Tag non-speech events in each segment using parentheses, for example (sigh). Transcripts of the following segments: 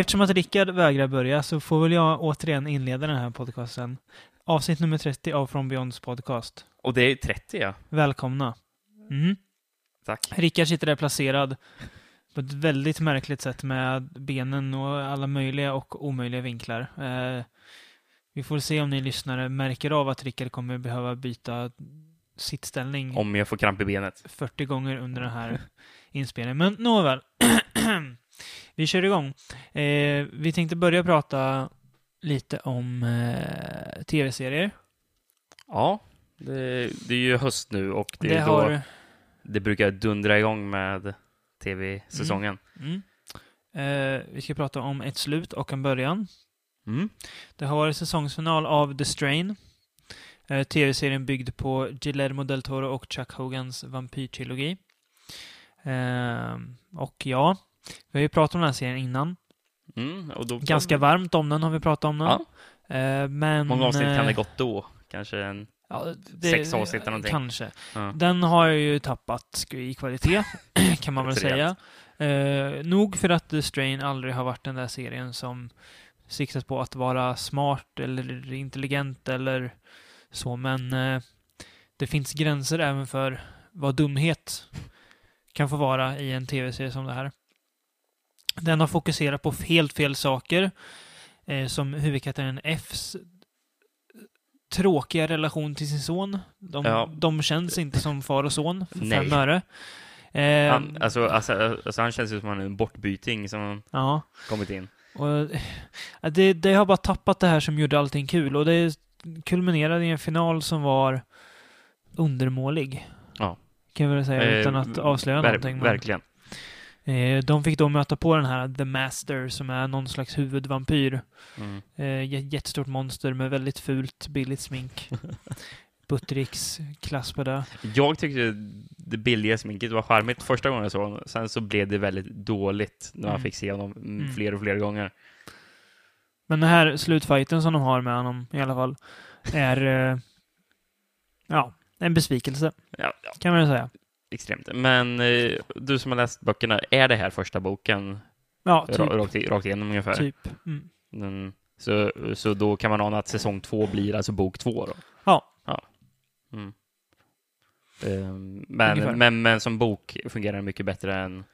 eftersom att Rickard vägrar börja så får väl jag återigen inleda den här podcasten. Avsnitt nummer 30 av From Beyonds podcast. Och det är 30 ja. Välkomna. Mm. Tack. Rickard sitter där placerad på ett väldigt märkligt sätt med benen och alla möjliga och omöjliga vinklar. Eh, vi får se om ni lyssnare märker av att Rickard kommer behöva byta sittställning Om jag får kramp i benet. 40 gånger under den här inspelningen. Men nåväl. (clears throat) vi kör igång. Eh, vi tänkte börja prata lite om eh, tv-serier. Ja, det, det är ju höst nu och det, Det, är då har... det brukar dundra igång med tv-säsongen. Mm. Eh, vi ska prata om ett slut och en början. Mm. Det har varit säsongsfinal av The Strain. Eh, tv-serien byggd på Guillermo del Toro och Chuck Hogans vampyrtrilogi. Eh, och ja, vi har ju pratat om den här serien innan. Mm. Då, Ganska varmt om den har vi pratat om den. Ja. Eh, men... Många avsnitt kan eh, det gått då. Kanske en... Ja, det, Sex avsnitt eller någonting. Kanske. Ja. Den har ju tappat i kvalitet, (coughs) kan man väl säga. Eh, nog för att The Strain aldrig har varit den där serien som siktat på att vara smart eller intelligent eller så, men eh, det finns gränser även för vad dumhet kan få vara i en tv-serie som det här. Den har fokuserat på helt fel saker, eh, som huvudkaraktären Fs tråkiga relation till sin son. De, Ja. de känns inte som far och son för Nej. fem öre. Eh, Han, alltså, alltså, alltså, han känns ju som en bortbyting som ja. kommit in. Och, eh, det, det har bara tappat det här som gjorde allting kul och det kulminerade i en final som var undermålig. Ja. Kan jag väl säga utan Eh, att avslöja ver- någonting. men- Verkligen. Eh, de fick då möta på den här The Master som är någon slags huvudvampyr. Mm. Eh, jä- jättestort monster med väldigt fult, billigt smink. (laughs) Buttericks klass på det. Jag tyckte det billiga sminket var charmigt första gången jag såg honom. Sen så blev det väldigt dåligt när man Mm. fick se honom mm. Fler och fler gånger. Men den här slutfighten som de har med honom i alla fall är eh, ja, en besvikelse Ja, ja, kan man säga. Extremt. Men eh, du som har läst böckerna, är det här första boken Ja, typ. ra- rakt, rakt igenom ungefär? typ. Mm. Mm. Så, så då kan man ana att säsong två blir alltså bok två då? Ja. Mm. Ehm, Ungefär. men, men, men som bok fungerar den mycket bättre än...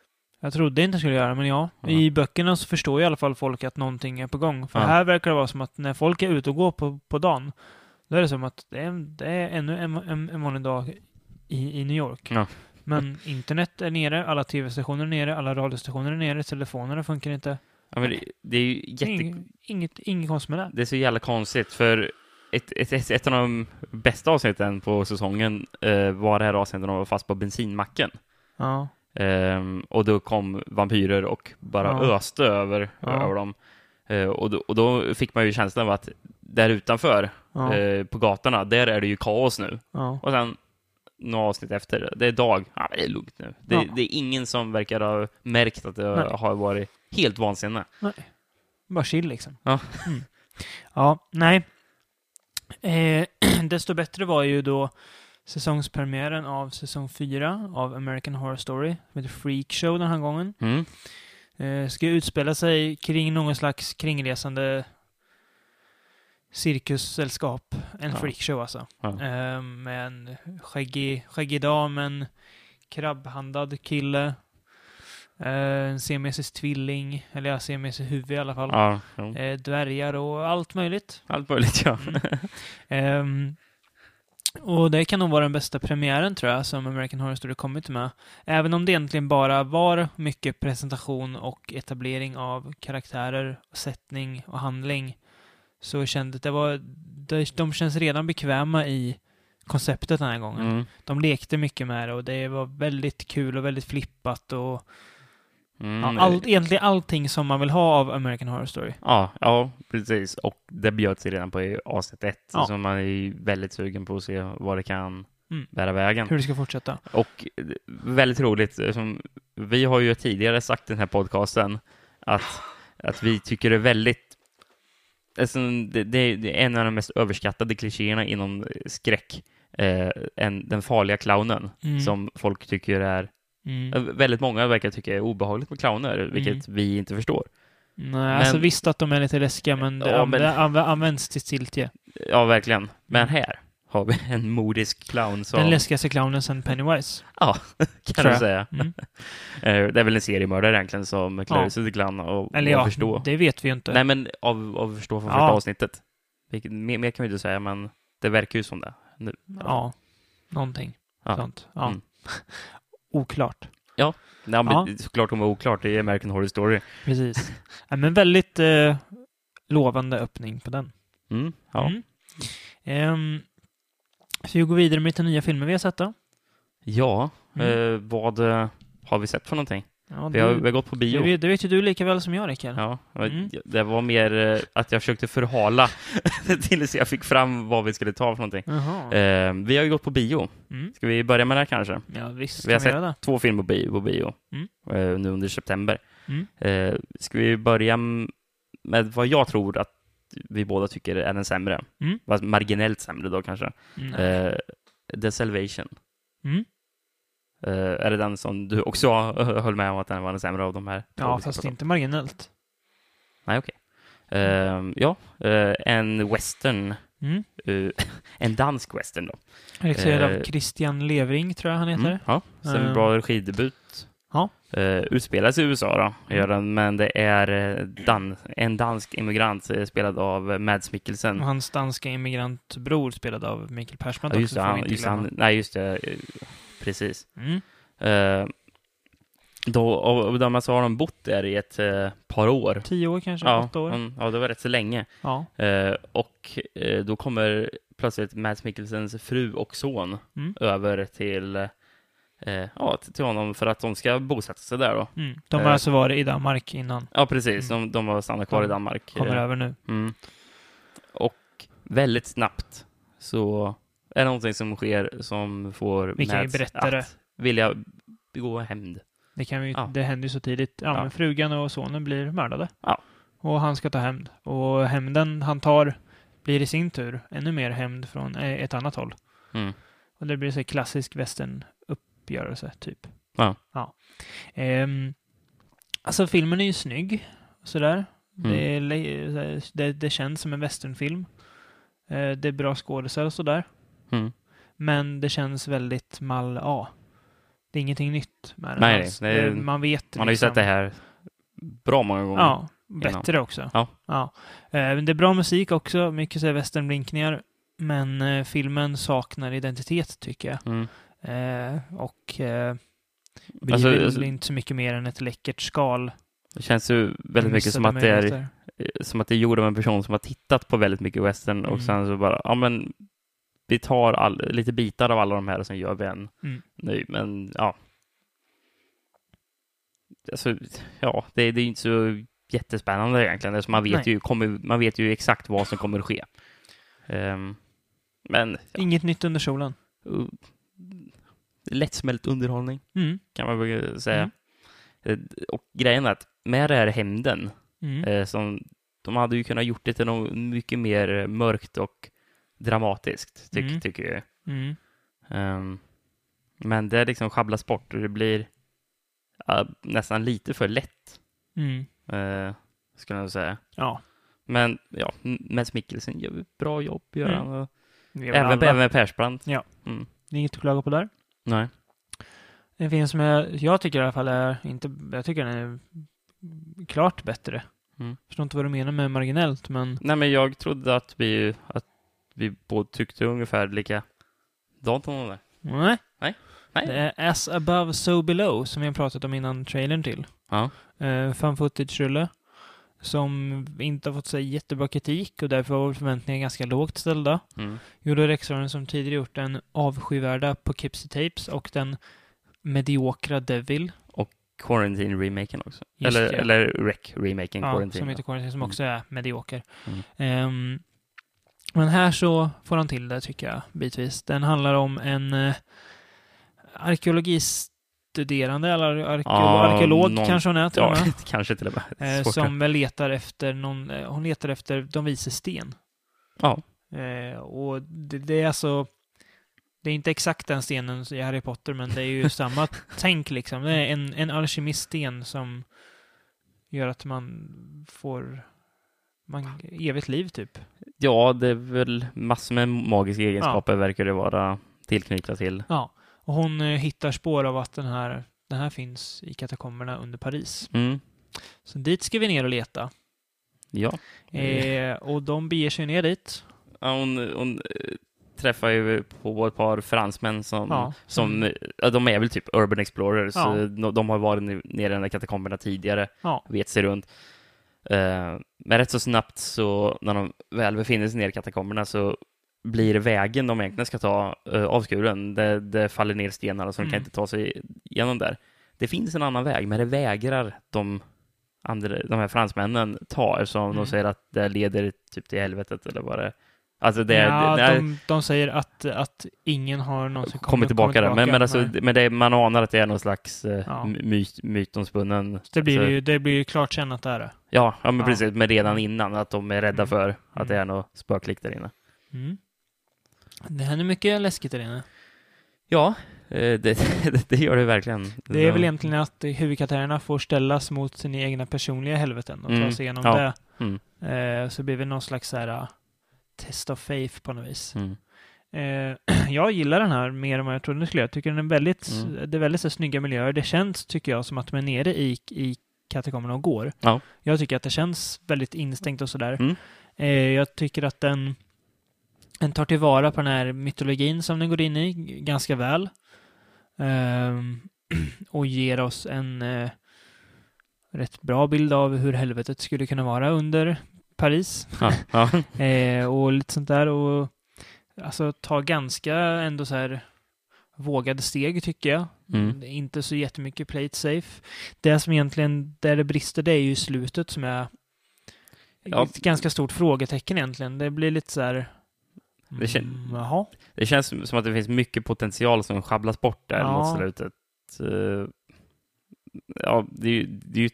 Jag trodde inte det skulle göra, men ja. Ja. I böckerna så förstår i alla fall folk att någonting är på gång. För Ja. här verkar det vara som att när folk är ute och går på, på dagen, då är det som att det är, det är ännu en, en, en vanlig dag i, i New York. Ja. Men internet är nere, alla tv-stationer är nere, alla radiostationer är nere, telefonerna funkar inte. Ja, men det, det är ju jätte... Inget, inget, inget konstigt med det. Det är så jävla konstigt, för ett, ett, ett, ett av de bästa avsnitten på säsongen eh, var det här avsnittet när de var fast på bensinmacken. Ja. Ehm, och då kom vampyrer och bara Ja. öste över, Ja. över dem. Eh, och, då, och då fick man ju känslan av att där utanför, Ja. eh, på gatorna, där är det ju kaos nu. Och sen några avsnitt efter, det är dag, ja, det är lugnt nu. Det, Ja. det är ingen som verkar ha märkt att det Nej. har varit helt vansinne. Bara chill liksom. Ja. Mm. Ja, nej. Eh, (clears throat) desto bättre var ju då säsongspremiären av säsong 4 av American Horror Story, heter Freak Show den här gången. Mm. Eh, ska utspela sig kring någon slags kringresande cirkussällskap. En Ja. freakshow alltså. Ja. Eh, med en skäggig, skäggig dam, en krabbhandad kille, eh, en siamesisk tvilling, eller ja, siamesisk huvud i alla fall. Ja, jo. Eh, dvärgar och allt möjligt. allt möjligt ja. Mm. Ehm, och det kan nog vara den bästa premiären tror jag som American Horror Story kommit med. Även om det egentligen bara var mycket presentation och etablering av karaktärer, sättning och handling så kände det var, de, känns redan bekväma i konceptet den här gången. Mm. De lekte mycket med det och det var väldigt kul och väldigt flippat och Mm. ja, allt, egentligen allting som man vill ha av American Horror Story. Ja, ja, precis. Och det bjöd sig redan på i avsnitt ett, Ja. så man är väldigt sugen på att se vad det kan Mm. bära vägen. Hur det ska fortsätta. Och eh, väldigt roligt, som, vi har ju tidigare sagt i den här podcasten att, att vi tycker det är väldigt alltså, det, det är en av de mest överskattade klichéerna inom skräck. Eh, en, den farliga clownen, Mm. som folk tycker är... Mm. eh, Väldigt många verkar tycka är obehagligt med clowner, vilket vi inte förstår. Nej, alltså Men- visst att de är lite läskiga, men det Ja, men- anvä- anvä- används till stiltje. Ja, verkligen. Men Mm. här har vi en modisk clown som... Den läskigaste clownen sen Pennywise. Ja, (laughs) kan du säga. Mm. (laughs) Eh, Det är väl en seriemördare egentligen som klär Ja. sig till clown och, Eller ja, förstå. det vet vi ju inte. Nej, men av, av förstå från Ja. första avsnittet. Vilket, mer, mer kan vi inte säga, men det verkar ju som det. Nu. Ja, någonting Ja. sånt. Ja. Mm. (laughs) Oklart. Nej, men Ja. såklart kommer oklart. Det är American Horror Story. Precis. ja, men väldigt eh, lovande öppning på den. Mm, ja. Mm. Ehm, så vi går vidare med lite nya filmer vi har sett då. ja, Mm. eh, vad eh, har vi sett för någonting? Ja, Vi har, vi har gått på bio. det, vet, det vet ju du lika väl som jag, Rickard. Ja, Mm. det var mer eh, att jag försökte förhala (laughs) tills jag fick fram vad vi skulle ta för någonting. Eh, vi har ju gått på bio. Mm. Ska vi börja med det här kanske? Ja, visst vi har kan vi. Två filmer på bio, på bio Mm. eh, nu under september. Mm. Eh, ska vi börja med vad jag tror att vi båda tycker är den sämre? Mm. Fast marginellt sämre då kanske. Mm. Eh, The Salvation. Mm. Eh, är det den som du också höll med om att den var den sämre av de här? Ja, fast inte marginellt. Nej, okej. Eh, ja, eh, en western. Mm. (laughs) en dansk western då. Regisserad av Christian Levring, tror jag han heter. Mm, ja, sen bra regidebut. Ja. Uh, utspelas i USA då, gör den, men det är eh, dan en dansk immigrant eh, spelad av Mads Mikkelsen. Och hans danska immigrantbror spelad av Mikael Persbrandt Ja, just det, också, vi han, just han, nej, just det, eh, precis. Mm. Eh, då, och, de, alltså, har de bott där i ett eh, par år. Tio år kanske? Ja, åtta år? mm, ja, det var rätt så länge. Ja. Eh, och eh, då kommer plötsligt Mads Mikkelsens fru och son Mm. över till, eh, ja, till honom för att de ska bosätta sig där då. Mm. De har Eh. alltså varit i Danmark innan. Ja, precis. Mm. De, de har stannat kvar i De Danmark. Kommer Eh, över nu. Mm. Och väldigt snabbt så är det någonting som sker som får Vi kan ju Mads berätta det. att vilja begå hämnd. Det, kan vi, Ja. det händer ju så tidigt. Ja, Ja. Men frugan och sonen blir mördade. Ja. Och han ska ta hämnd. Och hämnden han tar blir i sin tur ännu mer hämnd från eh, ett annat håll. Mm. Och det blir så klassisk västernuppgörelse, typ. Ja. ja. Ehm, alltså filmen är ju snygg. Sådär. Mm. Det, det, det känns som en westernfilm. Eh, det är bra skådespelare och sådär. Mm. Men det känns väldigt mal A. Det är ingenting nytt med den Nej, det är- man vet Man har ju liksom- sett det här bra många gånger. Ja, bättre också. Ja. Ja. Eh, Det är bra musik också, mycket så här westernblinkningar. Men eh, filmen saknar identitet, tycker jag. Mm. Eh, och eh, blir Alltså, alltså- inte så mycket mer än ett läckert skal. Det känns ju väldigt mycket som att, det är, möjligheter. som att det är gjort av en person som har tittat på väldigt mycket western och Mm. sen så bara, ja men vi tar all, lite bitar av alla de här och sen gör vi en Mm. ny, men ja. Alltså, ja, det, det är inte så jättespännande egentligen. Alltså, man, vet Nej. ju, kommer, man vet ju exakt vad som kommer att ske. Ehm, men ja, Inget nytt under solen. Uh, lättsmält underhållning Mm. kan man väl säga. Eh, Och grejen är att med det här hämnden, Mm. eh, som de hade ju kunnat gjort det till något mycket mer mörkt och dramatiskt, tyck, Mm. tycker jag. Mm. Ehm, men det liksom schabblas bort och det blir ja, nästan lite för lätt, Mm. eh, skulle jag säga. Ja. Men ja, Mads Mikkelsen gör ett bra jobb, gör Mm. han. Även, alla. även med Persbrandt. Ja. Mm. Det är inget att klaga på där. Nej. En film som jag, jag tycker i alla fall är, inte, jag tycker den är klart bättre. Mm. Förstår inte vad du menar med marginellt, men Nej, men jag trodde att vi, att vi båda tyckte ungefär likadant om det. nej. Nej. Nej. Det är As above, so below, som vi har pratat om innan trailern till. Ja. Uh, fan footage-rulle. Som inte har fått så jättebra kritik och därför var förväntningarna ganska lågt ställda. Mm. Gjorde regissören som tidigare gjort den avskyvärda Poughkeepsie Tapes och den mediokra Devil. Quarantine-remaken också. Just eller, det. eller Rec-remaken, Ja, Quarantine. som heter Quarantine, som Mm. också är medioker. Mm. Ehm, men här så får han till det, tycker jag, bitvis. Den handlar om en uh, studerande eller arkeolog, Ja, arkeolog någon- kanske hon är till Ja, (laughs) kanske till och med. Eh, som letar efter någon, eh, hon letar efter de vises sten. Ja. Eh, och det, det är alltså, det är inte exakt den stenen i Harry Potter, men det är ju (laughs) samma tänk liksom. Det är en, en alkemiststen som gör att man får man, evigt liv typ. ja, det är väl massor med magiska egenskaper verkar det vara tillknytta till. Ja, och hon eh, hittar spår av att den här, den här finns i katakomberna under Paris. Mm. Så dit ska vi ner och leta. Ja. Eh, och de beger sig ner dit. Ja, hon, hon eh, träffar ju på ett par fransmän som, Ja, som de är väl typ urban explorers. Ja. De, de har varit nere i de där katakomberna tidigare, Ja. vet sig runt. Eh, men rätt så snabbt så, när de väl befinner sig nere i katakomberna så blir vägen de egentligen ska ta uh, avskuren. Det, det faller ner stenar så de kan Mm. inte ta sig igenom där. Det finns en annan väg, men det vägrar de, andra, de här fransmännen ta eftersom Mm. de säger att det leder typ till helvetet eller vad det Alltså det, ja, det, det de, de säger att, att ingen har någonsin kommer kommit, tillbaka där. Men, men, alltså, men det, man anar att det är någon slags uh, Ja. myt, mytomspunnen. det blir alltså, ju det blir ju klart sen att det är det. Ja, ja men Ja. precis. Men redan innan att de är rädda Mm. för att Mm. det är något spöklikt där inne. Mm. Det händer mycket läskigt där inne. Ja, eh, det, det, (laughs) det gör det verkligen. Det är väl egentligen att huvudkaraktärerna får ställas mot sina egna personliga helveten och ta Mm. sig igenom Ja. det. Mm. Eh, så blir det någon slags så här, uh, test of faith på något vis. Mm. Eh, (clears throat) jag gillar den här mer än vad jag trodde den skulle göra. Jag tycker den är väldigt, Mm. det är väldigt så, snygga miljöer. Det känns, tycker jag, som att de är nere i, i katakomberna och går. Ja. Jag tycker att det känns väldigt instängt och sådär. Mm. Jag tycker att den, den tar tillvara på den här mytologin som den går in i ganska väl. Ehm, (clears throat) och ger oss en eh, rätt bra bild av hur helvetet skulle kunna vara under Paris. (laughs) Ja, ja. (laughs) Eh, och lite sånt där. Och alltså ta ganska ändå så här vågade steg tycker jag. Mm. Inte så jättemycket play it safe. Det som egentligen, där det brister, det är ju slutet som är Ja. ett ganska stort frågetecken egentligen. Det blir lite så här... Det kän- mm. Det känns som att det finns mycket potential som schabblas bort där Ja. mot slutet. Eh, Ja, det är ju... Det är ju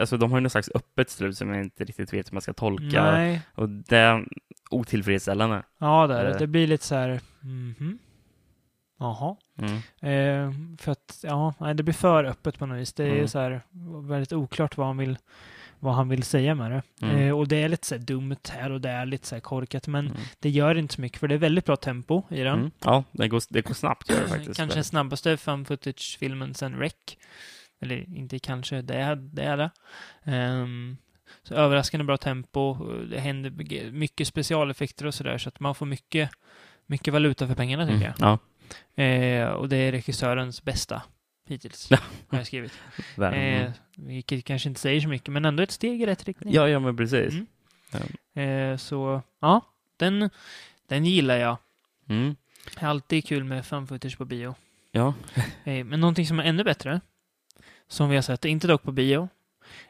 alltså, de har ju någon slags öppet slut som jag inte riktigt vet hur man ska tolka. Nej. Och det är otillfredsställande. Ja, det är det. Eh. Det blir lite så här... Mhm. Jaha. Mm. Eh, för att, ja, det blir för öppet på något vis. Det är Mm. så här väldigt oklart vad han vill, vad han vill säga med det. Mm. Eh, och det är lite så dumt här och det är lite så korkat, men Mm. det gör inte så mycket för det är väldigt bra tempo i den. Mm. Ja, det går, det går snabbt gör det faktiskt. Kanske snabbaste fan footage-filmen sen Rec. Eller inte kanske, det är det. Är det. Ehm, så överraskande bra tempo. Det händer mycket specialeffekter och sådär, så att man får mycket, mycket valuta för pengarna tycker Mm. jag. Ja, Eh, och det är regissörens bästa hittills, har jag skrivit. (laughs) Eh, vilket kanske inte säger så mycket, men ändå ett steg i rätt riktning. ja, ja, men precis. Mm. Ja. Eh, så, ja, den, den gillar jag. Mm. Alltid kul med fan footage på bio. Ja. (laughs) Eh, men någonting som är ännu bättre, som vi har sett, inte dock på bio,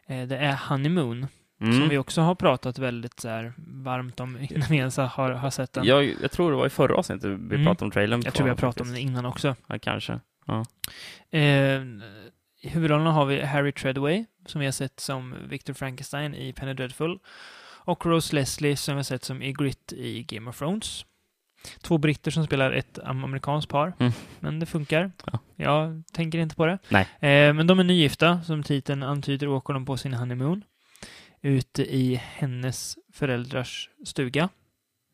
eh, det är Honeymoon, som Mm. vi också har pratat väldigt så här, varmt om innan vi ens har, har sett den. Jag, jag tror det var i förra avsnittet vi Mm. pratade om trailern. jag tror vi har pratat om den innan också. Ja, kanske. Eh, I huvudrollerna har vi Harry Treadway, som vi har sett som Victor Frankenstein i Penny Dreadful, och Rose Leslie, som vi har sett som Ygritte i Game of Thrones. Två britter som spelar ett am- amerikanskt par, Mm. men det funkar. Ja. Jag tänker inte på det. Eh, men de är nygifta, som titeln antyder, åker de på sin honeymoon ute i hennes föräldrars stuga,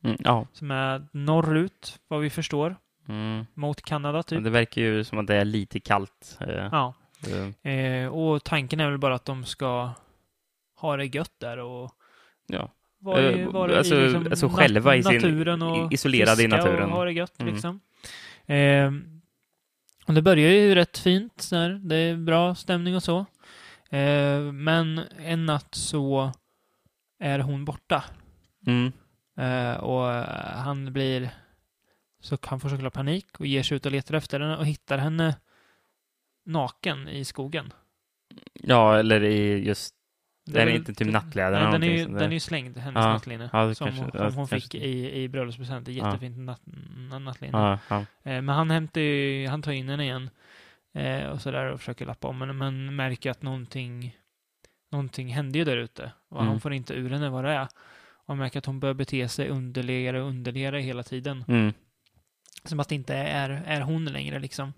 Mm. Ja. som är norrut, vad vi förstår, Mm. mot Kanada typ. Men Det verkar ju som att det är lite kallt. eh, Ja. eh, och tanken är väl bara att de ska ha det gött där och Ja. vara, i- Eh, vara alltså- i liksom alltså själva i sin- naturen och isolerade i naturen. och ha det gött Mm. liksom. Eh, och det börjar ju rätt fint så här. Det är bra stämning och så. Eh, men en natt så är hon borta. Mm. Eh, och han blir så han får såklart panik och ger sig ut och letar efter henne och hittar henne naken i skogen. Ja, eller i just... Det är väl- inte typ nattkläder eller den är, ju, den är ju slängd, hennes Ja, nattlinne. ja, som kanske- hon, ja, som hon kanske- fick i, i bröllopspresent. Ja. Jättefint natt, nattlinne. Ja, ja. Eh, men han hämtar ju, han tar in henne igen. Eh, och sådär och försöker lappa om. Men man märker att någonting, någonting händer ju där ute. Och Mm. han får inte ur henne vad det är. Och man märker att hon börjar bete sig underligare och underligare hela tiden. Mm. Som att det inte är, är hon längre liksom.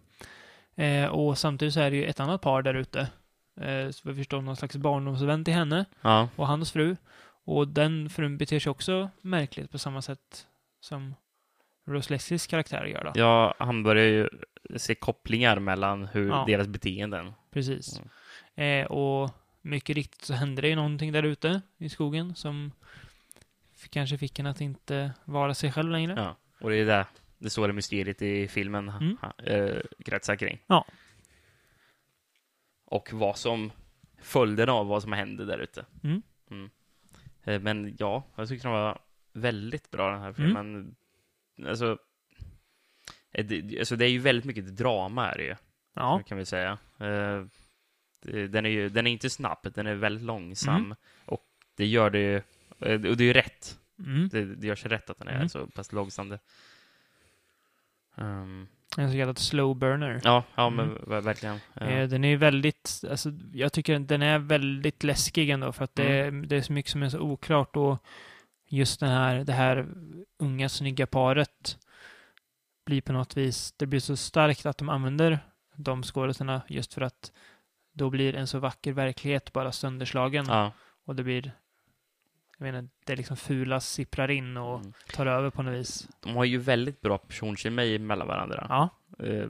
Eh, och samtidigt så är det ju ett annat par där ute. Eh, så vi förstår någon slags barndomsvän till henne Ja. och hans fru. Och den frun beter sig också märkligt på samma sätt som Rose Leslies karaktär gör då. ja, han börjar ju se kopplingar mellan hur Ja. deras beteenden. Precis. Mm. Eh, och mycket riktigt så hände det ju någonting där ute i skogen som kanske fick henne att inte vara sig själv längre. Ja. Och det är det, det stora mysteriet i filmen Mm. eh, kretsar kring. Ja. Och vad som följden av vad som hände där ute. Mm. Mm. Eh, Men ja, jag tyckte den var väldigt bra den här Mm. filmen. Alltså, eh, det, alltså, det är ju väldigt mycket drama är det ju, Ja. kan vi säga. Eh, det- Den är ju den är inte snabb, den är väldigt långsam. Mm. Och det gör det ju, eh, och det är ju rätt. Mm. Det, det gör sig rätt att den är så pass långsam. Um, En så kallad slow burner. ja, ja, men Mm. ver- verkligen. Ja. Eh, Den är ju väldigt, alltså, jag tycker den är väldigt läskig ändå för att det, är, Mm. det är så mycket som är så oklart och just den här, det här unga snygga paret blir på något vis, det blir så starkt att de använder de skådespelarna just för att då blir en så vacker verklighet bara sönderslagen Ja. och det blir jag menar, det liksom fula sipprar in och Mm. tar över på något vis. De har ju väldigt bra personkemi mellan varandra. Ja, Eh,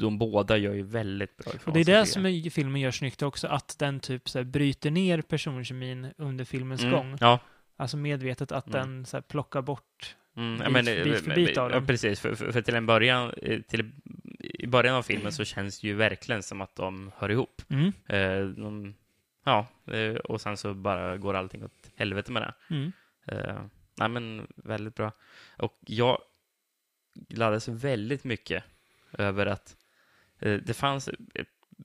De båda gör ju väldigt bra ifrån och det är sig, det som är, filmen gör snyggt också, att den typ så här, bryter ner personkemin under filmens jag. gång. Mm. Ja, Alltså medvetet att Mm. den så här, plockar bort. Mm, Bit- ja, men, bit eh, för men- bit av ja, dem. precis. För, för, för till en början, eh, till, i början av filmen så känns det ju verkligen som att de hör ihop. Mm. Eh, de, ja, eh, och sen så bara går allting åt helvete med det. Mm. Eh, nej, men väldigt bra. Och jag gladdes väldigt mycket över att eh, det fanns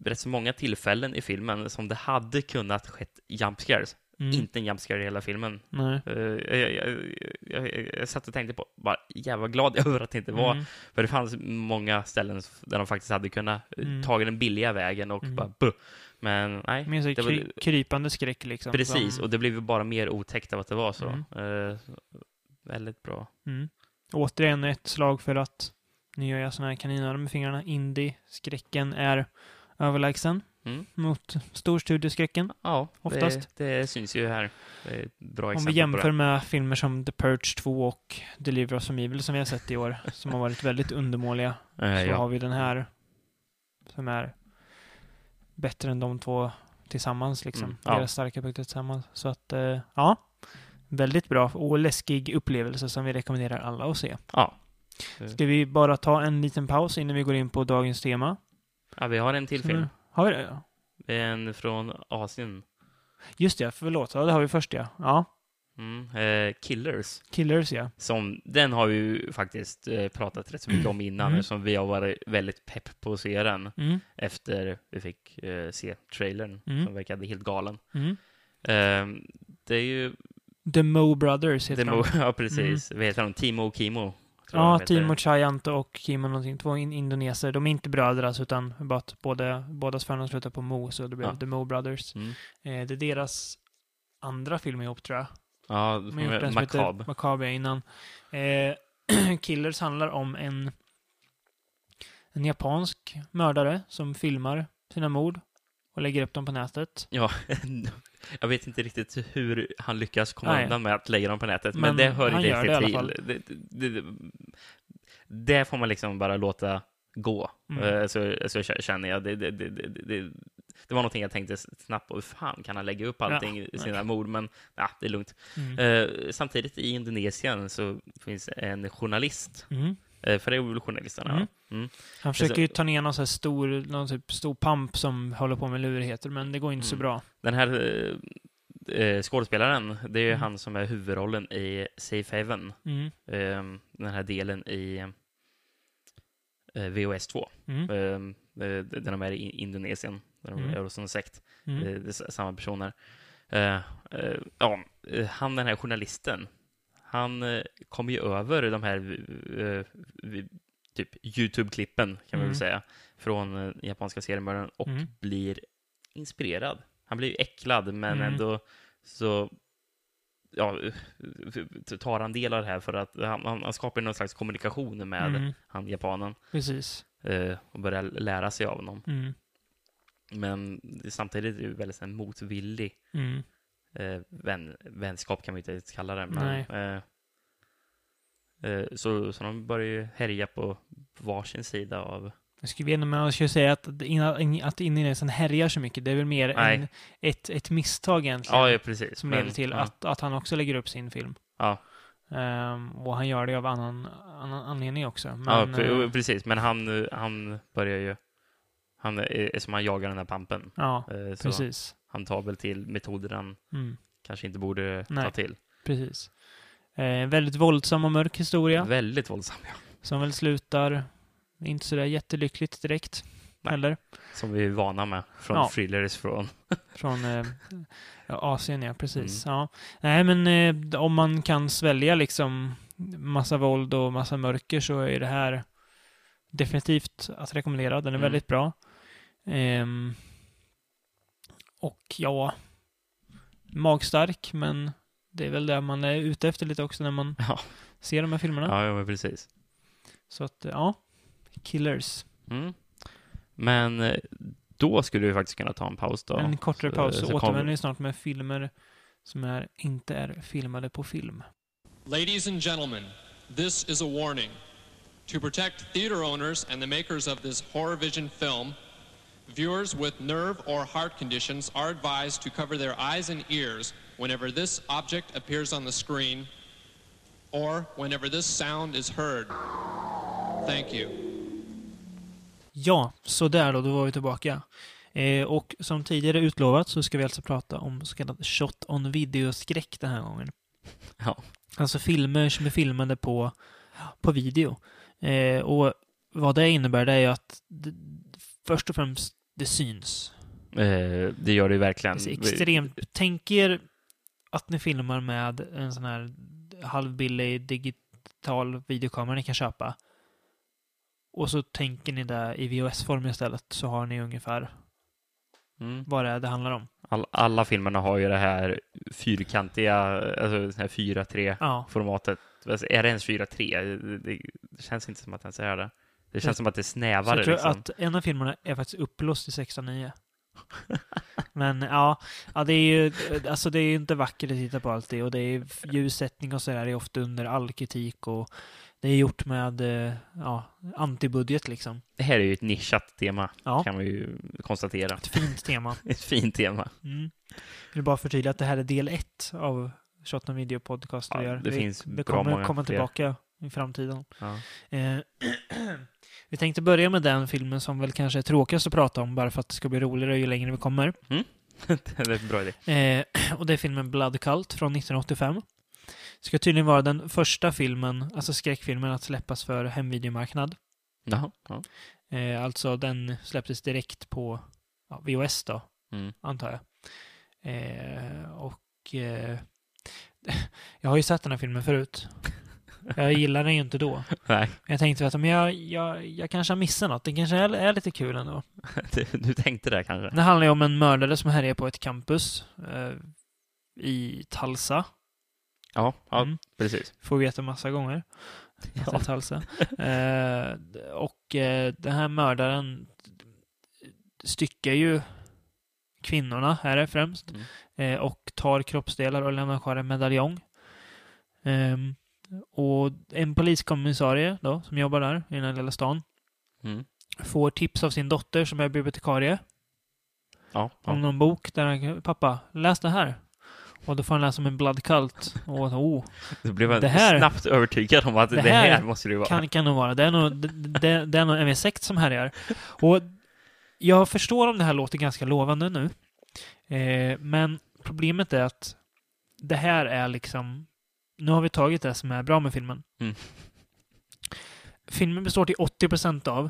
rätt så många tillfällen i filmen som det hade kunnat skett jump scares. Mm. Inte en jump scare i hela filmen. Eh, jag, jag, jag, jag, satt och tänkte på, bara jävla glad (laughs) över att det inte var, Mm. för det fanns många ställen där de faktiskt hade kunnat Mm. tagit den billiga vägen och Mm. bara buh. Men nej, det var- kry, krypande skräck liksom. precis. som- Och det blev ju bara mer otäckt av att det var så. Mm. Eh, väldigt bra. Mm. Återigen ett slag för att, nu gör jag såna här kaninöron med fingrarna, indie-skräcken är överlägsen Mm. mot storstudieskräcken. Ja, Oftast. Det, det syns ju här. Det är ett bra Om vi exempel jämför med filmer som The Purge 2 och Deliver Us from Evil som vi har sett i år, som har varit väldigt undermåliga, Eh, så ja. har vi den här som är bättre än de två tillsammans, liksom. Mm, ja. Deras starka punkter tillsammans. Så att, eh, ja. Väldigt bra och läskig upplevelse som vi rekommenderar alla att se. Ja. Ska vi bara ta en liten paus innan vi går in på dagens tema? ja, vi har en till film. Har vi det? Ja. En från Asien. Just det, förlåt. Ja, det har vi först ja. Ja, Mm. Eh, Killers. Killers ja. Som, den har vi ju faktiskt eh, pratat rätt så mycket om innan, Mm. som vi har varit väldigt pepp på att se den Mm. efter vi fick eh, se trailern, Mm. som verkade helt galen. Mm. Eh, det är ju... The Mo Brothers heter Demo, de. (laughs) ja, precis. Vad heter de? Timo och Kimo? Ja. Timo Chayanto och Kimo någonting. Två in indoneser. De är inte bröder alltså, utan bara att båda, bådas förnamn slutar på Mo, så det blev Ja. The Mo Brothers. Mm. Eh, det är deras andra film ihop, tror jag. Ja, De har gjort en som heter. Macabre innan. Eh, (clears throat) Killers handlar om en, en japansk mördare som filmar sina mord och lägger upp dem på nätet. Ja, (laughs) jag vet inte riktigt hur han lyckas komma Nej. undan med att lägga dem på nätet, men, Men det hör han ju gör det i alla till. Det, det, det, det får man liksom bara låta gå, Mm. Eh, så, så känner jag. Det, det, det, det, var någonting jag tänkte snabbt på. Hur fan kan han lägga upp allting i sina nej. mord? Men ja, det är lugnt. Mm. Eh, samtidigt i Indonesien så finns en journalist, Mm. eh, för det är väl journalisterna? Mm. Mm. Han försöker ju ta ner någon, så stor, någon typ stor pamp som håller på med lurigheter, men det går inte så Mm. bra. Den här eh, skådespelaren, det är ju Mm. han som är huvudrollen i Safe Haven. Mm. eh, den här delen i eh, VOS 2, Mm. eh, eh, där de är i Indonesien, de Mm. är hos en sekt. Mm. Det är samma personer. Eh, eh, ja, han den här journalisten, han eh, kom ju över de här typ YouTube-klippen, kan man Mm. väl säga, från japanska seriemördaren och Mm. blir inspirerad. Han blir ju äcklad, men Mm. ändå så ja, tar han del av det här för att han, han, skapar någon slags kommunikation med Mm. han japanen Precis. och börjar lära sig av honom. Mm. Men samtidigt är det ju väldigt här, motvillig Mm. eh, vän, vänskap kan man inte kalla det. Men, eh, eh, så, så de börjar ju härja på varsin sida av... Jag skulle veta, men jag skulle säga att, att innan härjar så mycket, det är väl mer Nej. en, ett, ett misstag egentligen. Ja, ja precis. som Men- leder till ja, att, att han också lägger upp sin film. Ja, Ehm, och han gör det av annan, annan anledning också. ja Men, pre- eh, precis. Men han, han börjar ju... Han är, som han jagar den här pampen. ja, Eh, så precis. han tar väl till metoder han Mm, kanske inte borde ta Nej. till. precis. Eh, väldigt våldsam och mörk historia. Väldigt våldsam, ja. Som väl slutar inte sådär jättelyckligt direkt. Nej. Heller. Som vi är vana med från Ja. thrillers från... (laughs) Från eh, Asien, ja. Precis. Mm. Ja. Nej, men eh, om man kan svälja liksom massa våld och massa mörker så är det här definitivt att rekommendera. Den är Mm. väldigt bra. Ehm, och ja, magstark, men det är väl det man är ute efter lite också när man (laughs) Ja, ser de här filmerna. ja, ja precis. Så att, ja. Killers. Mm. Men eh, då skulle vi faktiskt kunna ta en paus då. En kortare Så- paus så återvänder vi snart med filmer som är, inte är filmade på film. Ladies and gentlemen, this is a warning. To protect theater owners and the makers of this horror vision film, viewers with nerve or heart conditions are advised to cover their eyes and ears whenever this object appears on the screen or whenever this sound is heard. Thank you. Ja, så där då, då var vi tillbaka. Eh, och som tidigare utlovat så ska vi alltså prata om så kallad shot on video-skräck den här gången. Ja. Alltså filmer som är filmade på, på video. Eh, och vad det innebär det är ju att det, först och främst det syns. Eh, det gör det ju verkligen. Alltså extremt. Tänk er att ni filmar med en sån här halvbillig digital videokamera ni kan köpa. Och så tänker ni det i VHS-form istället så har ni ungefär Mm. vad det är det handlar om. All, alla filmerna har ju det här fyrkantiga, alltså det här 4-3-formatet. Ja, Alltså, Är det ens 4-3? Det, det, det känns inte som att det ens är det. Det känns som att det är så snävare. jag tror liksom. att en av filmerna är faktiskt upplåst i 16.9. (laughs) Men ja, ja, det är ju alltså det är inte vackert att titta på alltid och det är ljussättning och sådär är ofta under all kritik och det är gjort med eh, ja, antibudget liksom. Det här är ju ett nischat tema, Ja, kan vi ju konstatera. ett fint tema. (laughs) Ett fint tema. Mm. Jag vill bara förtydliga att det här är del ett av Shot on Video Podcast Ja, vi gör. det vi, finns det bra kommer många komma fler. tillbaka i framtiden. Ja. Eh, (clears throat) (clears throat) vi tänkte börja med den filmen som väl kanske är tråkigast att prata om bara för att det ska bli roligare ju längre vi kommer. (laughs) det är en bra idé. Eh, (clears throat) och det är filmen Blood Cult från 1985. Ska tydligen vara den första filmen, alltså skräckfilmen, att släppas för hemvideomarknad. Jaha. Ja. Eh, alltså den släpptes direkt på ja, VHS då, Mm. antar jag. Eh, och eh, (laughs) jag har ju sett den här filmen förut. (laughs) Jag gillar den ju inte då. (laughs) Nej, Jag tänkte att men jag, jag, jag kanske har missat något. Det kanske är, är lite kul ändå. (laughs) det, du tänkte det kanske? Det handlar ju om en mördare som härjar på ett campus eh, i Talsa. Ja, ja Mm. precis. Får veta massa gånger. Är Talsa. (laughs) Eh, och eh, den här mördaren styckar ju kvinnorna, här är främst, Mm. eh, och tar kroppsdelar och lämnar kvar en medaljong. Ehm, och en poliskommissarie då, som jobbar där i den här lilla stan, Mm. får tips av sin dotter som är bibliotekarie Ja, om ja. någon bok där han, pappa, läs det här. Och då får han läsa om en blood cult. Och oh, Du blev Det här- snabbt övertygad om att det Det här, här måste det vara. kan, kan nog vara. Det är nog, det, det, det är nog en sekt som härjar. Och jag förstår om det här låter ganska lovande nu. Eh, men problemet är att det här är liksom... Nu har vi tagit det som är bra med filmen. Mm. Filmen består till 80% av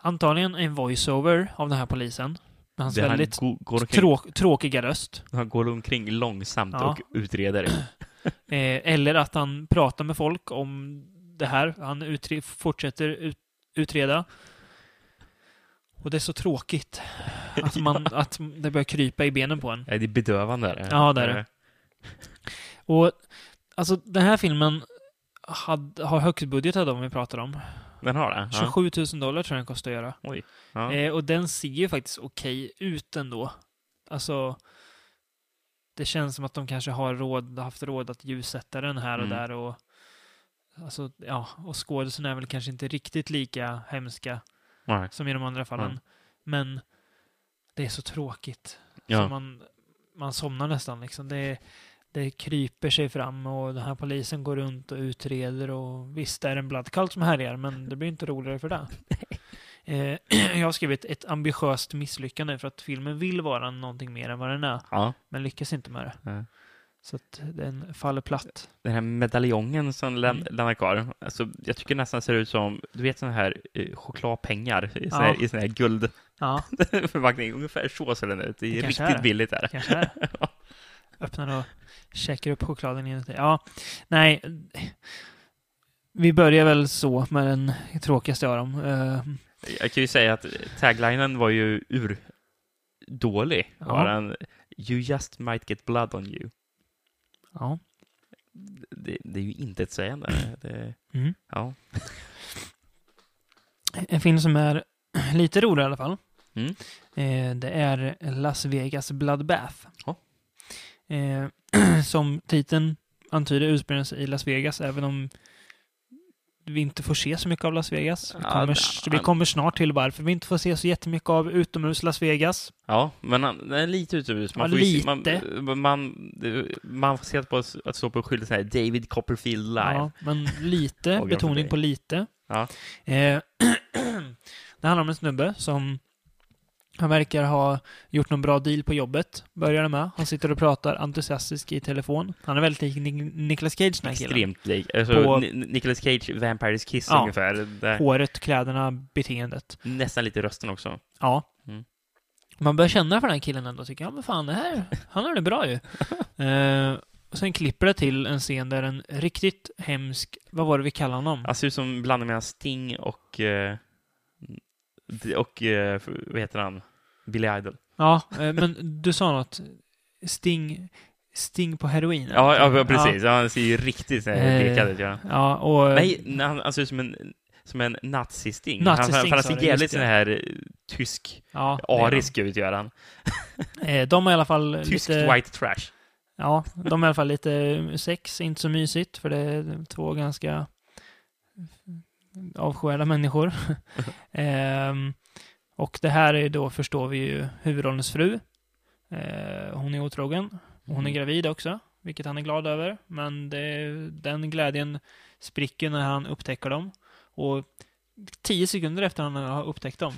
antagligen en voiceover av den här polisen. Med hans Det väldigt går, omkring, trå- tråkiga röst. han går omkring långsamt Ja. och utreder. (clears throat) Eh, eller att han pratar med folk om det här. Han utre- fortsätter ut, utreda. Och det är så tråkigt. Att, (laughs) man, att det börjar krypa i benen på en. Det är bedövande. Är det. Ja, det är det. Och alltså den här filmen had, har högst budget av dem vi pratar om. Den har det? Ja. 27 000 dollar tror jag den kostar att göra. Oj. Ja. Eh, och den ser ju faktiskt okej ut ändå. Alltså, det känns som att de kanske har råd, haft råd att ljussätta den här och Mm. där och Alltså, ja, och skådisarna är väl kanske inte riktigt lika hemska Nej. som i de andra fallen. Mm. Men det är så tråkigt. Ja. Så man, man somnar nästan liksom. Det, det kryper sig fram och den här polisen går runt och utreder och visst är det en bloodcult som härjar men det blir inte roligare för det. (laughs) Eh, (clears throat) jag har skrivit ett ambitiöst misslyckande för att filmen vill vara någonting mer än vad den är Ja. men lyckas inte med det. Ja. Så att den faller platt. Den här medaljongen som län- Mm. lämnar kvar, alltså, jag tycker nästan ser ut som, du vet sådana här eh, chokladpengar i sån Ja. här, i sån här guldförpackning. Ja, (laughs) Ungefär så ser den ut. Det är Det riktigt är. billigt där. kanske är (laughs) det. Öppnar och käkar upp chokladen inuti. Ja, nej. Vi börjar väl så med den tråkigaste av dem. Eh, Jag kan ju säga att taglinen var ju ur dålig. Ja. Var den, you just might get blood on you. ja. Det, det är ju inte ett sägande. Det, Mm. ja. (laughs) En film som är lite rolig i alla fall. Mm. Eh, det är Las Vegas Bloodbath. Ja. Eh, (clears throat) som titeln antyder utspelar sig i Las Vegas, även om vi inte får se så mycket av Las Vegas. Vi Ja, kommer, det- vi kommer snart till varför vi inte får se så jättemycket av utomhus Las Vegas. ja, men han, är lite utomhus. Man Ja, får ju se, lite. man, man, man får se på att att stå på skylten så här, David Copperfield live. Ja, men lite, (laughs) betoning på lite. Ja. Eh, (clears throat) det handlar om en snubbe som han verkar ha gjort någon bra deal på jobbet, börjar det med. Han sitter och pratar entusiastiskt i telefon. Han är väldigt lik Nic- Nicolas Cage den här killen. Extremt lik. Alltså, På- Ni- Nicolas Cage, Vampires Kiss Ja. ungefär. Det, Håret, kläderna, beteendet. nästan lite rösten också. Ja. Mm. Man börjar känna för den här killen ändå. Tycker, ja men fan, det här, han har det bra ju. (laughs) eh, och sen klipper det till en scen där en riktigt hemsk, vad var det vi kallade honom? Han ser ut som blandning mellan Sting och... eh, och... eh, vad heter han? Billy Idol. Ja, eh, men du sa något. Sting, Sting på heroin? Ja, ja precis. Han ser ju riktigt Eh, dekad ut. Ja. Ja, och... Nej, han, han ser ut som en, som en nazisting. Nazisting, han, han ser jävligt sån här eh, tysk, ja, arisk ut, gör han. (laughs) Eh, De är i alla fall Tyskt lite... white trash. Ja, de är i alla fall lite sex, inte så mysigt, för det är två ganska avskyvärda människor. (laughs) Ehm, och det här är då, förstår vi ju, huvudrollens fru. Eh, hon är otrogen. Hon är Mm. gravid också, vilket han är glad över. Men det, den glädjen spricker när han upptäcker dem. Och tio sekunder efter han har upptäckt dem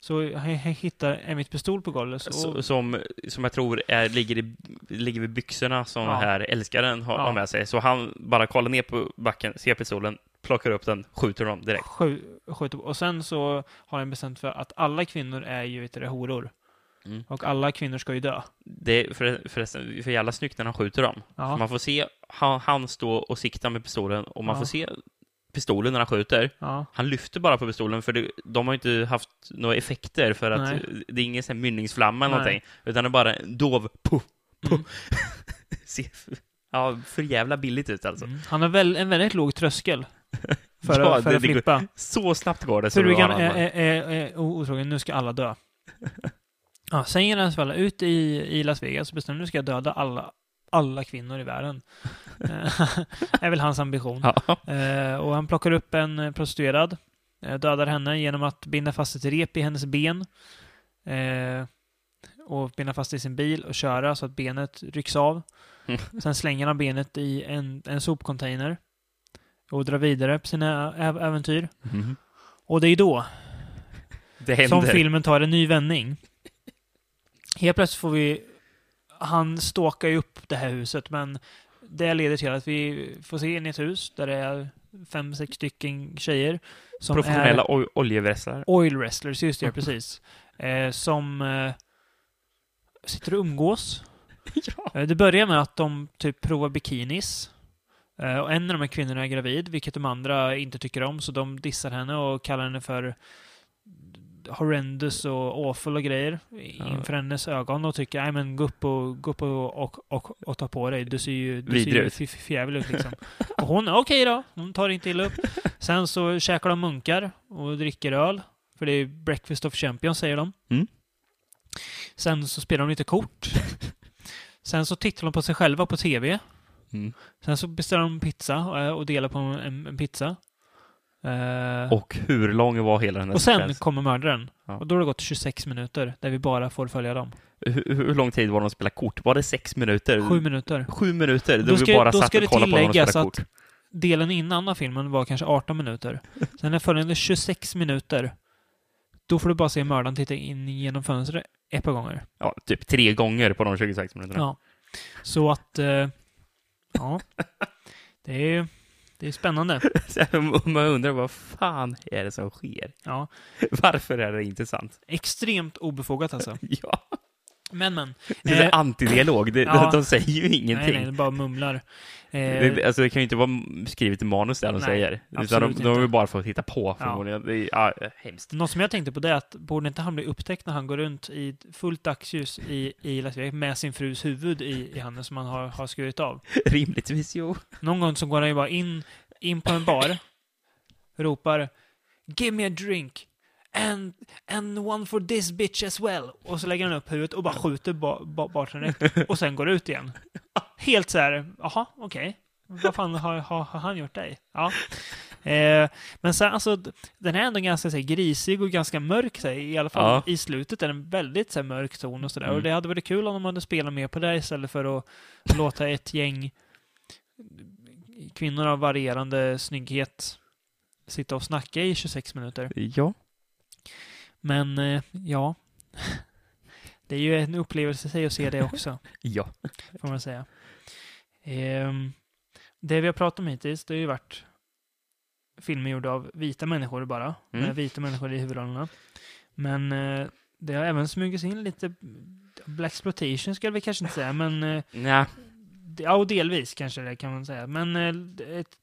så han hittar Emmett pistol på golvet. Och, Som, som jag tror är, ligger, i, ligger vid byxorna som Ja. här älskaren har, Ja. med sig. Så han bara kollar ner på backen, ser pistolen, plockar upp den, skjuter dem direkt. Skju, skjuter, och sen så har han bestämt för att alla kvinnor är ju vet du, horor. Mm. Och alla kvinnor ska ju dö. Det är för, förresten för jävla snyggt när han skjuter dem. Ja. Man får se han, han stå och sikta med pistolen och man Ja. får se pistolen när han skjuter. Ja. Han lyfter bara på pistolen för det, de har inte haft några effekter för att Nej. det är ingen sån mynningsflamma eller Nej. någonting. Utan det är bara en dov puff, puff. Mm. (laughs) Ja, för jävla billigt ut alltså. Mm. Han har väl, en väldigt låg tröskel (laughs) för, Ja, för det- att det går- flippa. Så snabbt går det. så Frugan är, är, är, är otrogen, nu ska alla dö. (laughs) Ja, sen ger han sig ut i, i Las Vegas och bestämmer nu ska jag döda alla, alla kvinnor i världen. Eh, (laughs) är väl hans ambition. Ja. Eh, och han plockar upp en prostituerad, eh, dödar henne genom att binda fast ett rep i hennes ben. Eh, och binda fast i sin bil och köra så att benet rycks av. Mm. Sen slänger han benet i en, en sopcontainer. Och drar vidare på sina ä- äventyr. Mhm. Och det är då Det som filmen tar en ny vändning. Helt plötsligt får vi... Han stalkar ju upp det här huset, men det leder till att vi får se in i ett hus där det är fem, sex stycken tjejer som Professionella är oj- oljevrässlare. oil wrestlers, just det, precis. Eh, som eh, sitter och umgås. (laughs) ja. Eh, det börjar med att de typ provar bikinis. Eh, och en av de här kvinnorna är gravid, vilket de andra inte tycker om, så de dissar henne och kallar henne för horrendous och awful och grejer inför hennes ögon och tycker nej men gå upp och, gå upp och, och, och, och ta på dig. Du ser ju, du ser Vidrig ju förjävlig ut liksom. Och hon, okej då, hon tar inte illa upp. Sen så käkar de munkar och dricker öl. För det är breakfast of champions säger de. Mm. Sen så spelar de lite kort. Sen så tittar de på sig själva på TV. Mm. Sen så beställer de pizza eh, och delar på en, en pizza. Eh, Och hur lång var hela den här och sen sekvensen? kommer mördaren. Ja. Och då har det gått 26 minuter där vi bara får följa dem. Hur, hur lång tid var de att spela kort? Var det sex minuter? Sju minuter. Sju minuter? Då, Då vi ska- bara då satt och det kollade på dem att-. Delen innan av filmen var kanske 18 minuter. (laughs) Sen är följande 26 minuter. Då får du bara se mördaren titta in genom fönstret ett par gånger. Ja, typ tre gånger på de 26 minuterna. Ja. Så att... Eh, ja. Det är, det är spännande. (laughs) Man undrar vad fan är det som sker? Ja. Varför är det intressant? Extremt obefogat alltså. (laughs) Ja, Men men. det är Eh, antidialog. Det, (laughs) ja. De säger ju ingenting. Nej, nej, det bara mumlar. Eh, Det, alltså, det kan ju inte vara skrivet i manus det de Nej, säger. Utan de, de har ju bara fått hitta på förmodligen. Det är ja, hemskt. Något som jag tänkte på det är att borde inte han bli upptäckt när han går runt i fullt dagsljus i, i Las Vegas med sin frus huvud i, i handen som han har, har skurit av? (laughs) Rimligtvis jo. Någon gång så går han ju bara in, in på en bar, ropar Give me a drink! And, and one for this bitch as well. Och så lägger han upp huvudet och bara skjuter ba, ba, bartendern. (laughs) Och sen går ut igen. Helt så här, jaha, okej. Vad fan har, har, har han gjort dig? Ja. Eh, men sen, alltså, den är ändå ganska så här, grisig och ganska mörk. Så här, I alla fall Ja. i slutet är den väldigt så här, mörk ton och sådär. Mm. Och det hade varit kul om de hade spelat mer på det istället för att låta ett gäng kvinnor av varierande snygghet sitta och snacka i 26 minuter. Ja. Men eh, ja, (laughs) det är ju en upplevelse i sig att se det också, (laughs) Ja. får man säga. Ehm, det vi har pratat om hittills, det har ju varit filmer gjorda av vita människor bara, Mm. med vita människor i huvudrollerna. Men eh, det har även smugits in lite Black exploitation ska vi kanske inte säga, men eh, Nja. Ja, och delvis kanske det kan man säga. Men eh, ett,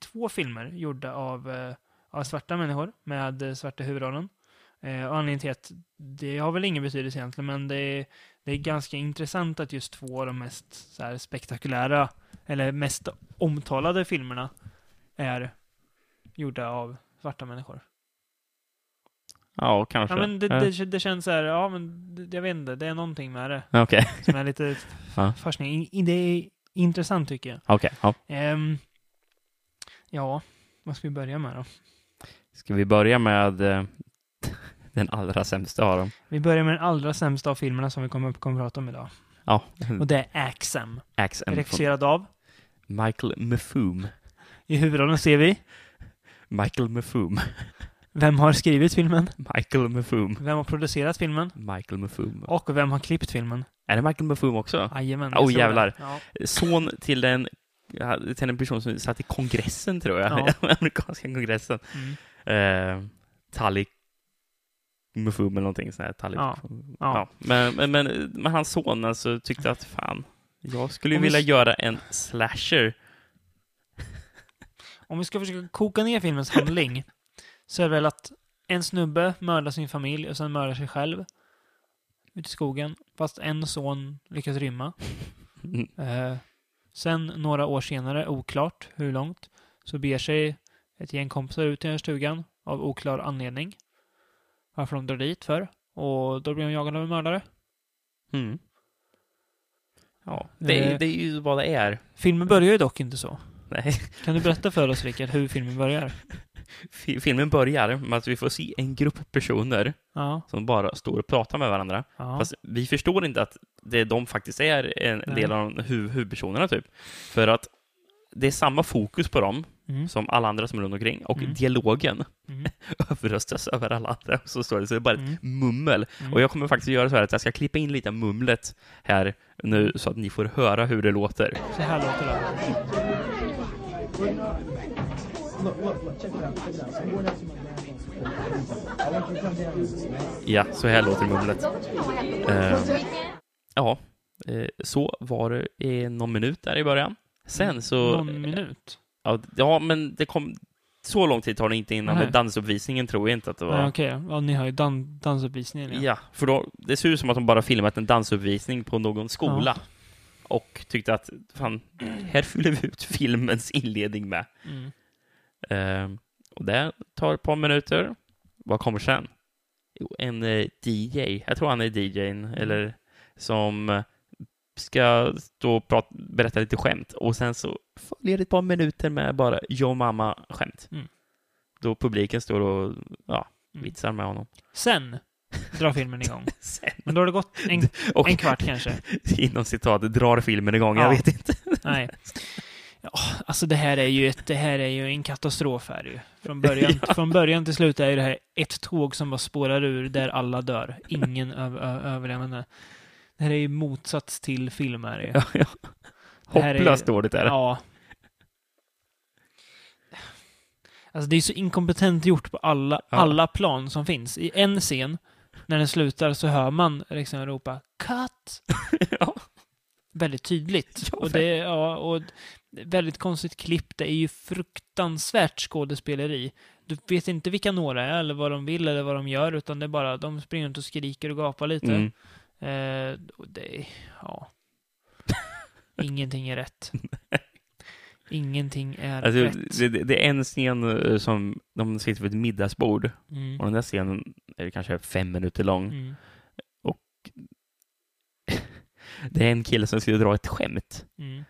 två filmer gjorda av, eh, av svarta människor med eh, svarta huvudrollen. Eh, och anledningen till att det har väl ingen betydelse egentligen, men det är, det är ganska intressant att just två av de mest så här, spektakulära, eller mest omtalade filmerna är gjorda av svarta människor. Ja, kanske. Ja, men det, det, det känns så här, ja men det- jag vet inte, det är någonting med det Okej. som är lite (laughs) Ja. fascinerande. In- Det är intressant tycker jag. Okej. Ja. Ehm, ja, vad ska vi börja med då? Ska vi börja med eh, den allra sämsta av dem? Vi börjar med den allra sämsta av filmerna som vi kommer, kommer att prata om idag. Ja. Och det är Axam. Axe and Regisserad av. Michael Mafum. I huvudrollen ser vi. Michael Mafum. Vem har skrivit filmen? Michael Mafum. Vem har producerat filmen? Michael Mafum. Och vem har klippt filmen? Är det Michael Mafum också? Jajamän. Oh, tror det. jävlar. Ja. Son till en, ja, till en person som satt i kongressen, tror jag. Ja. (laughs) Amerikanska kongressen. Mm. Eh, Talik Mufum eller någonting sånt här. Talik. Ja. Ja. Men, men, men, men hans son alltså tyckte att fan, jag skulle ju vilja göra en slasher. Om vi ska försöka koka ner filmens handling så är det väl att en snubbe mördar sin familj och sen mördar sig själv ute i skogen. Fast en son lyckas rymma. Mm. (laughs) Eh, sen några år senare, oklart hur långt, så beger sig ett gäng kompisar ut i den här stugan av oklar anledning. Varför de drar dit för. Och då blir de jagade av en mördare. Mm. Ja, det, är- Eh. det är ju vad det är. Filmen börjar ju dock inte så. Nej. (laughs) Kan du berätta för oss, Rickard, hur filmen börjar? Fi- Filmen börjar med att vi får se en grupp personer Ja, som bara står och pratar med varandra. ja. Fast vi förstår inte att det de faktiskt är en Nej. del av huvudpersonerna, typ. För att det är samma fokus på dem Mm. som alla andra som är runt omkring. Och Mm. dialogen Mm. (laughs) överröstas över alla andra. Så står det, så det är bara Mm. ett mummel. Mm. Och jag kommer faktiskt göra så här att jag ska klippa in lite mumlet här nu så att ni får höra hur det låter. Så här låter det. Ja, så här låter mumlet. Eh, ja, eh, så var det i någon minut där i början. Sen så... Någon minut? Ja, ja, men det kom... Så lång tid tar det inte innan Nej. med dansuppvisningen tror jag inte att det var. Nej, okej. Ja, ni har ju dan dansuppvisningen. Ja. Ja, för då, det ser ut som att de bara filmat en dansuppvisning på någon skola. Och tyckte att, fan, här fyller vi ut filmens inledning med. Mm. Ehm, och det tar ett par minuter. Vad kommer sen? Jo, en eh, DJ, jag tror han är DJn, eller som eh, ska stå och prata, berätta lite skämt. Och sen så följer ett par minuter med bara yo mamma-skämt. Mm. Då publiken står och ja, Mm. vitsar med honom. Sen drar filmen igång. (laughs) Sen, Men då har det gått en, (laughs) och en kvart kanske. (laughs) inom citat, drar filmen igång. Ja. Jag vet inte. Nej. Ja, alltså det här är ju, ett, det här är ju en katastrof här ju. Från början, från början till slut är ju det här ett tåg som bara spårar ur där alla dör. Ingen öv, ö, överlevande. Det här är ju motsats till film är det ju. Ja, ja. Här är- Hopplöst dåligt är det. Ja. Alltså det är så inkompetent gjort på alla, Ja. alla plan som finns. I en scen, när den slutar, så hör man liksom ropa ”Cut!” (laughs) Ja. Väldigt tydligt. Ja, och det, ja, och väldigt konstigt klipp. Det är ju fruktansvärt skådespeleri. Du vet inte vilka några är, eller vad de vill, eller vad de gör, utan det är bara de springer runt och skriker och gapar lite. Mm. Eh, och det, ja. (laughs) Ingenting är rätt. Ingenting är Alltså, rätt. det, det- är en scen eh, som de sitter vid ett middagsbord Mm. och den där scenen är kanske fem minuter lång. Mm. (laughs) Det är en kille som skulle dra ett skämt. Mm.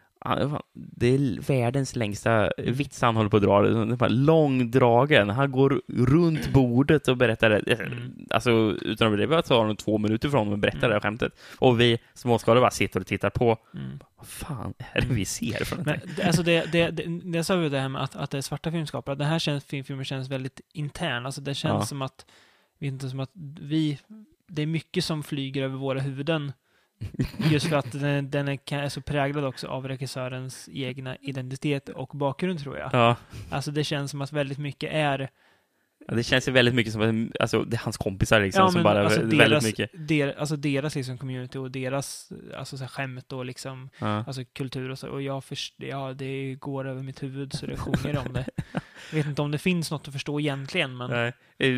Det är världens längsta vits han håller på att dra. Den är bara långdragen. Han går runt (clears throat) bordet och berättar det. Mm. Alltså, utan att det tar nog två minuter från honom att berätta Mm. det här skämtet. Och vi småskaliga bara sitter och tittar på. Mm. Vad fan är det vi ser för Men alltså det, det, det, det sa vi det här med att, att det är svarta filmskapare. Den här känns, film- filmen känns väldigt intern. Alltså det känns Ja. som att, inte, som att vi, det är mycket som flyger över våra huvuden. Just för att den, den är, så präglad också av regissörens egna identitet och bakgrund tror jag. Ja, Alltså det känns som att väldigt mycket är Ja, det känns ju väldigt mycket som att alltså, det är hans kompisar liksom, som bara alltså väldigt deras, mycket. Der, alltså deras liksom community och deras alltså så här skämt och liksom Ja. alltså kultur och så. Och jag först, ja, det går över mitt huvud så det sjunger om det. (laughs) Jag vet inte om det finns något att förstå egentligen, men Nej. Eh,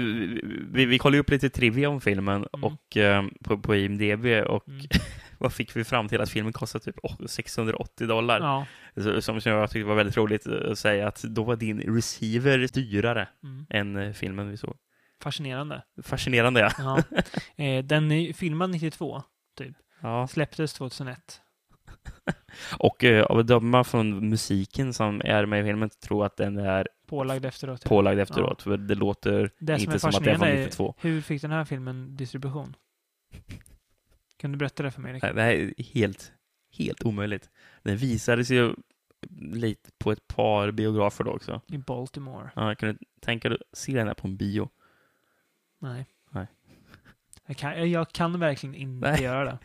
Vi, vi kollade upp lite trivia om filmen Mm. och, eh, på, på IMDB och Mm. (laughs) vad fick vi fram till? Att filmen kostade typ åh, 680 dollar. ja. Som som jag tyckte var väldigt roligt att säga att då var din receiver dyrare Mm. än eh, filmen vi såg. Fascinerande. Fascinerande ja. Ja. (laughs) Den är filmad 92, ja. släpptes 2001. (laughs) Och eh, av att döma från musiken som är med i filmen tror jag att den är Pålagd efteråt. ja. pålagd efteråt. För det låter Det som inte som att det är från fascinerande är 92. hur fick den här filmen distribution? Kan du berätta det för mig? Nej, Det här är helt, helt omöjligt. Den visades ju lite på ett par biografer då också. I Baltimore? Ja, kan du tänka dig att se den här på en bio? Nej. Nej. Jag kan, jag kan verkligen inte Nej. göra det.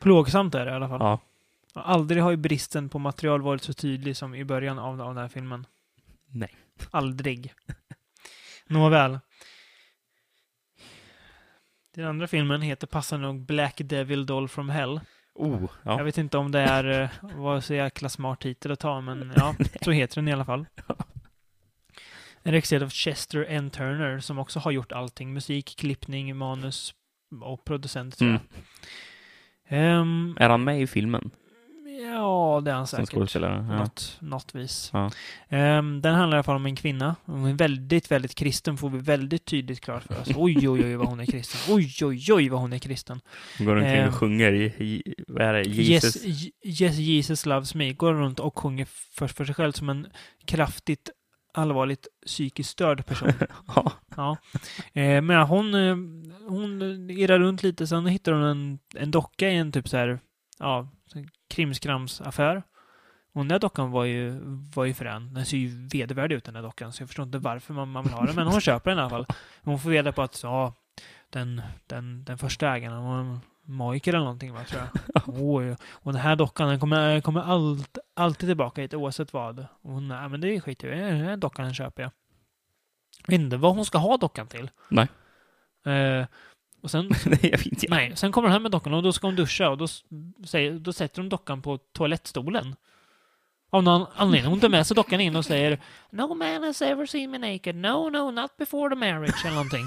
Plågsamt är det i alla fall. Ja. Aldrig har ju bristen på material varit så tydlig som i början av, av den här filmen. Nej. Aldrig. (laughs) Nåväl. Den andra filmen heter passande nog Black Devil Doll from Hell. Oh, Jag ja. vet inte om det är, eh, var så jäkla smart titel att ta, men ja, (laughs) så heter den i alla fall. (laughs) En regisserad av Chester N. Turner, som också har gjort allting. Musik, klippning, manus och producent, tror jag. Mm. Ehm, Är han med i filmen ja, det är han som säkert. skådespelare? På Ja. något, något vis. Ja. Ehm, den handlar i alla fall om en kvinna. Hon är väldigt, väldigt kristen, får vi väldigt tydligt klart för oss. Oj, oj, oj, vad hon är kristen. Oj, oj, oj, vad hon är kristen. Hon går omkring Ehm. och sjunger i, vad är det, Jesus? Yes, yes, Jesus loves me. Går runt och sjunger för, för sig själv som en kraftigt allvarligt psykiskt störd person. (laughs) Ja. Ja. Eh, men hon, eh, hon irrar runt lite, sen hittar hon en, en docka i en typ så här, ja, krimskramsaffär. Och den där dockan var ju, var ju frän. Den ser ju vedervärdig ut den där dockan, så jag förstår inte varför man, man vill ha den. Men hon köper den i alla fall. Hon får reda på att, ja, den, den, den första ägaren, var en magiker eller någonting, va, tror jag. (laughs) Oj, och den här dockan, den kommer, kommer allt, alltid tillbaka hit, oavsett vad. Och hon, nej men det är skit i det. Den här dockan den köper jag. Jag vet inte vad hon ska ha dockan till. Nej. Eh, Och sen, (laughs) Nej, nej, sen kommer de hem med dockan och då ska hon duscha och då, säger, då sätter de dockan på toalettstolen. Av någon anledning. Hon tar med sig dockan in och säger No man has ever seen me naked. No, no, not before the marriage. Eller någonting.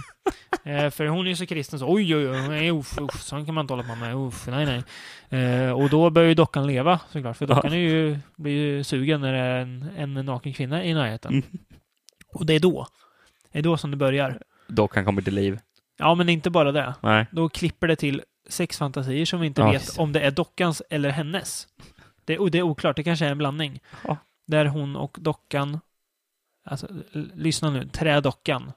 (laughs) eh, för hon är ju så kristen så oj, oj, oj, nej, uff, uff, sånt kan man inte hålla på med. Uff, nej, nej. Eh, och då börjar ju dockan leva såklart. För dockan är ju, blir ju sugen när det är en, en naken kvinna i närheten. Mm. Och det är då. Det är då som det börjar. Dock han kommer till liv. Ja, men är inte bara det. Nej. Då klipper det till sexfantasier som vi inte Ja, vet precis. om det är dockans eller hennes. Det, och det är oklart, det kanske är en blandning. Ja. Där hon och dockan, alltså lyssna nu, trädockan.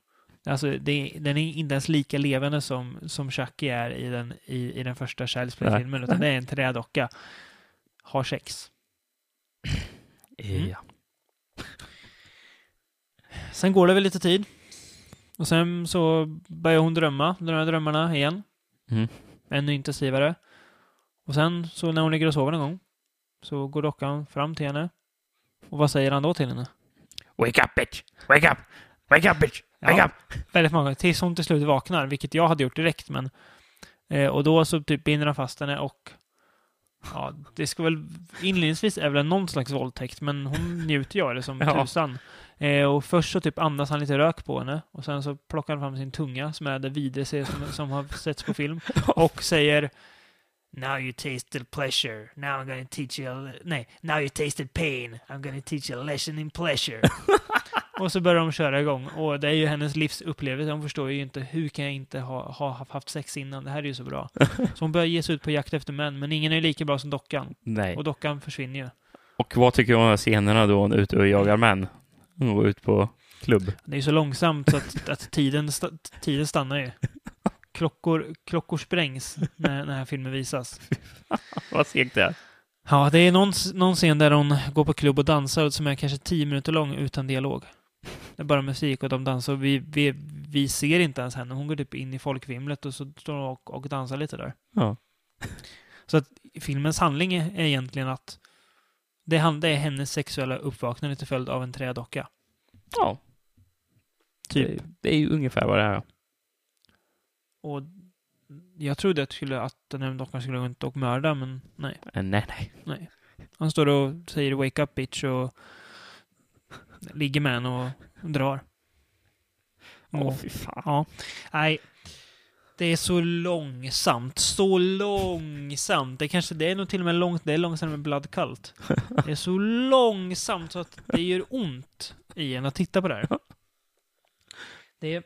Alltså det, den är inte ens lika levande som, som Chucky är i den, i, i den första Child's Play-filmen, utan det är en trädocka. Har sex. Mm. Ja. Sen går det väl lite tid. Och sen så börjar hon drömma, de här drömmarna igen. Mm. Ännu intensivare. Och sen så när hon ligger och sover någon gång så går dockan fram till henne. Och vad säger han då till henne? Wake up bitch! Wake up! Wake up bitch! Wake Ja. up! Väldigt många. Tills hon till slut vaknar, vilket jag hade gjort direkt. Men, eh, och då så typ binder han fast henne och ja, det ska väl inledningsvis är väl någon slags våldtäkt, men hon njuter ju av det som (laughs) Ja. tusan. Eh, och först så typ andas han lite rök på henne och sen så plockar han fram sin tunga som är det vidrigaste som, som har setts på film (laughs) och säger Now you tasted pleasure. Now I'm gonna teach you a... Nej, now you tasted pain. I'm gonna teach you a lesson in pleasure. (laughs) och så börjar de köra igång. Och det är ju hennes livsupplevelse. Hon förstår ju inte hur kan jag inte ha, ha haft sex innan. Det här är ju så bra. (laughs) Så hon börjar ge sig ut på jakt efter män. Men ingen är lika bra som dockan. Nej. Och dockan försvinner ju. Och vad tycker du om de här scenerna då hon är ute och jagar män? Hon går ut på klubb. Det är ju så långsamt så att, (laughs) att tiden, sta, tiden stannar ju. Klockor, klockor sprängs när, när den här filmen visas. (laughs) Vad segt det är. Ja, det är någon, någon scen där hon går på klubb och dansar som är kanske tio minuter lång utan dialog. Det är bara musik och de dansar och vi, vi, vi ser inte ens henne. Hon går typ in i folkvimlet och så står hon och, och dansar lite där. Ja. Så att filmens handling är egentligen att det, är hennes sexuella uppvaknande till följd av en trädocka. Ja. Typ. Det, det är ju ungefär vad det är. Och jag trodde att, skulle, att den här dockan skulle gå runt och mörda, men nej. Eh, Nej, nej. nej. Han står och säger “Wake up bitch” och ligger med henne och drar. Åh, Och- fy fan. Ja. Nej. Det är så långsamt. Så långsamt. Det kanske, det är nog till och med långt, det är långsammare än Blood Cult. (laughs) Det är så långsamt så att det gör ont i en att titta på det här. Det är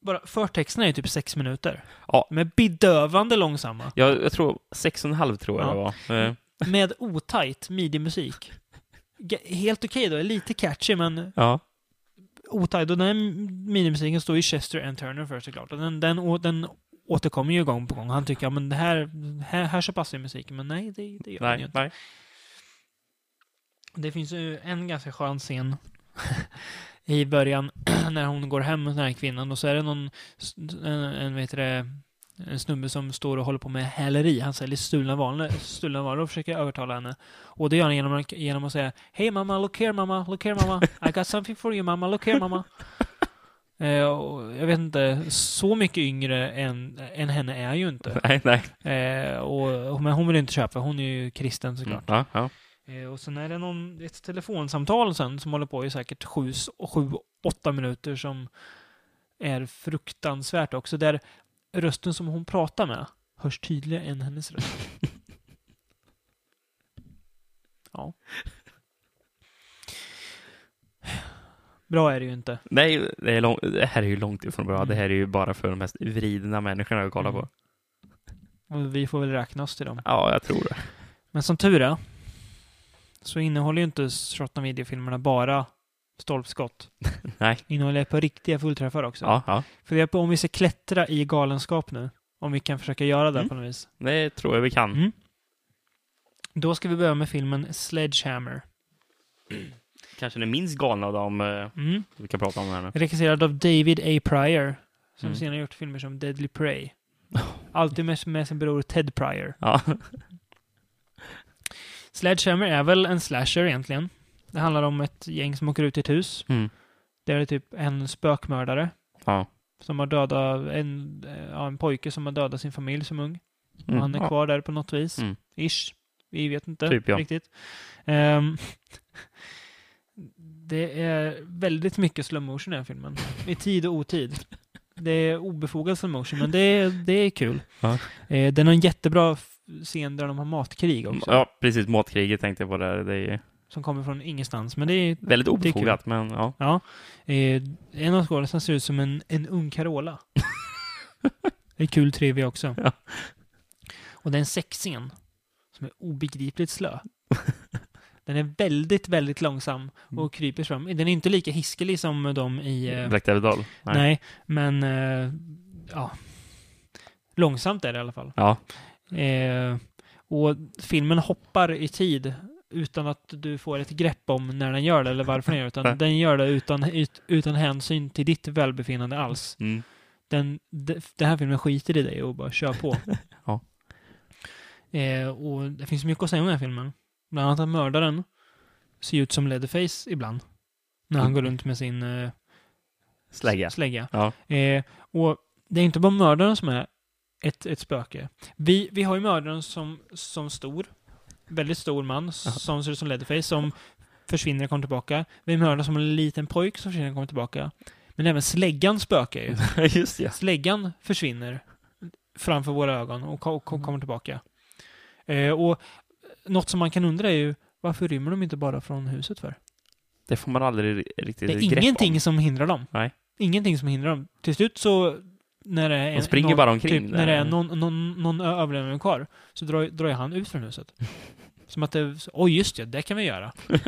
bara, förtexterna är typ sex minuter. Ja. De är bedövande långsamma. Jag, jag tror sex och en halv tror jag Ja. det var. Eh, Med otajt midi-musik. Helt okej då, lite catchy men Ja. otajt. Och den här minimusiken står ju Chester and Turner för såklart. Och den, den, den återkommer ju gång på gång. Han tycker, ja men det här, här, här så passar ju musiken. Men nej, det, det gör den ju Nej, inte. nej. Det finns ju en ganska skön scen (laughs) i början (clears throat) när hon går hem med den här kvinnan och så är det någon, en, en, vet det, en snubbe som står och håller på med häleri. Han säljer stulna varor, stulna varor och försöker övertala henne. Och det gör han genom, att- genom att säga Hej mamma, look here mamma, look here mamma. I got something for you mamma, look here mamma. (laughs) Eh, och jag vet inte, så mycket yngre än, än henne är ju inte. Nej, nej. Eh, och, men hon vill inte köpa, hon är ju kristen såklart. Mm. Ja, ja. Eh, och sen är det någon, ett telefonsamtal sen som håller på i säkert sju, sju, åtta minuter som är fruktansvärt också. Där rösten som hon pratar med hörs tydligare än hennes röst. (laughs) Ja. Bra är det ju inte. Nej, det, är lång, det här är ju långt ifrån bra. Mm. Det här är ju bara för de mest vridna människorna att kolla Mm. på. Och vi får väl räkna oss till dem. Ja, jag tror det. Men som tur är så innehåller ju inte shot videofilmerna bara stolpskott. (laughs) Nej. Innehåller på riktiga fullträffar också. Ja, ja. Är på om vi ska klättra i galenskap nu. Om vi kan försöka göra det Mm. på något vis. Det tror jag vi kan. Mm. Då ska vi börja med filmen Sledgehammer. Kanske den minst galna av dem eh, Mm. vi kan prata om här nu. Regisserad av David A. Pryor. Som Mm. senare gjort filmer som Deadly Prey. Alltid med, med sin bror Ted Pryor. Ja. Sledgehammer är väl en slasher egentligen. Det handlar om ett gäng som åker ut i ett hus. Mm. Där är det typ en spökmördare. Ja. Som har dödat en, eh, ja, en pojke som har dödat sin familj som ung. Och Mm, han är ja. kvar där på något vis. Mm. Ish. Vi vet inte Typ, ja. riktigt. Ehm, (laughs) det är väldigt mycket slow motion i den här filmen. I tid och otid. Det är obefogad slow motion, men det är, det är kul. Ja. Eh, den har en jättebra scen där de har matkrig också. Ja, precis. Matkriget tänkte jag på där. Det är Som kommer från ingenstans. Men det är väldigt obefogat, men ja. Ja. Eh, en av skådespelarna ser ut som en, en ung Carola. (laughs) det är kul trivia också. Ja. Och det är en sexscen som är obegripligt slö. (laughs) Den är väldigt, väldigt långsam och kryper fram. Den är inte lika hiskelig som de i... Eh, Black Devil Doll. nej. men... Eh, ja. Långsamt är det i alla fall. Ja. Eh, och filmen hoppar i tid utan att du får ett grepp om när den gör det eller varför den gör det. Utan den gör det utan, ut, utan hänsyn till ditt välbefinnande alls. Mm. Den, de, den här filmen skiter i dig och bara kör på. (laughs) Ja. eh, och det finns mycket att säga om den här filmen. Bland annat att mördaren ser ut som Leatherface ibland. När han Mm. går runt med sin eh, Slägga. slägga. Ja. Eh, och det är inte bara mördaren som är ett, ett spöke. Vi, vi har ju mördaren som, som stor, väldigt stor man, som ser ut som Leatherface, som försvinner och kommer tillbaka. Vi har mördaren som en liten pojk som försvinner och kommer tillbaka. Men även släggan spökar ju. (laughs) Just ja. Släggan försvinner framför våra ögon och, ko- ko- kommer tillbaka. Eh, och något som man kan undra är ju, varför rymmer de inte bara från huset för? Det får man aldrig ri- riktigt Det är grepp ingenting om. som hindrar dem. Nej. Ingenting som hindrar dem. Till slut så, när det är De springer någon, bara omkring Typ, när det är någon, någon, någon ö- överlevande kvar, så drar, drar han ut från huset. (laughs) Som att det, oj just det, det kan vi göra. (laughs)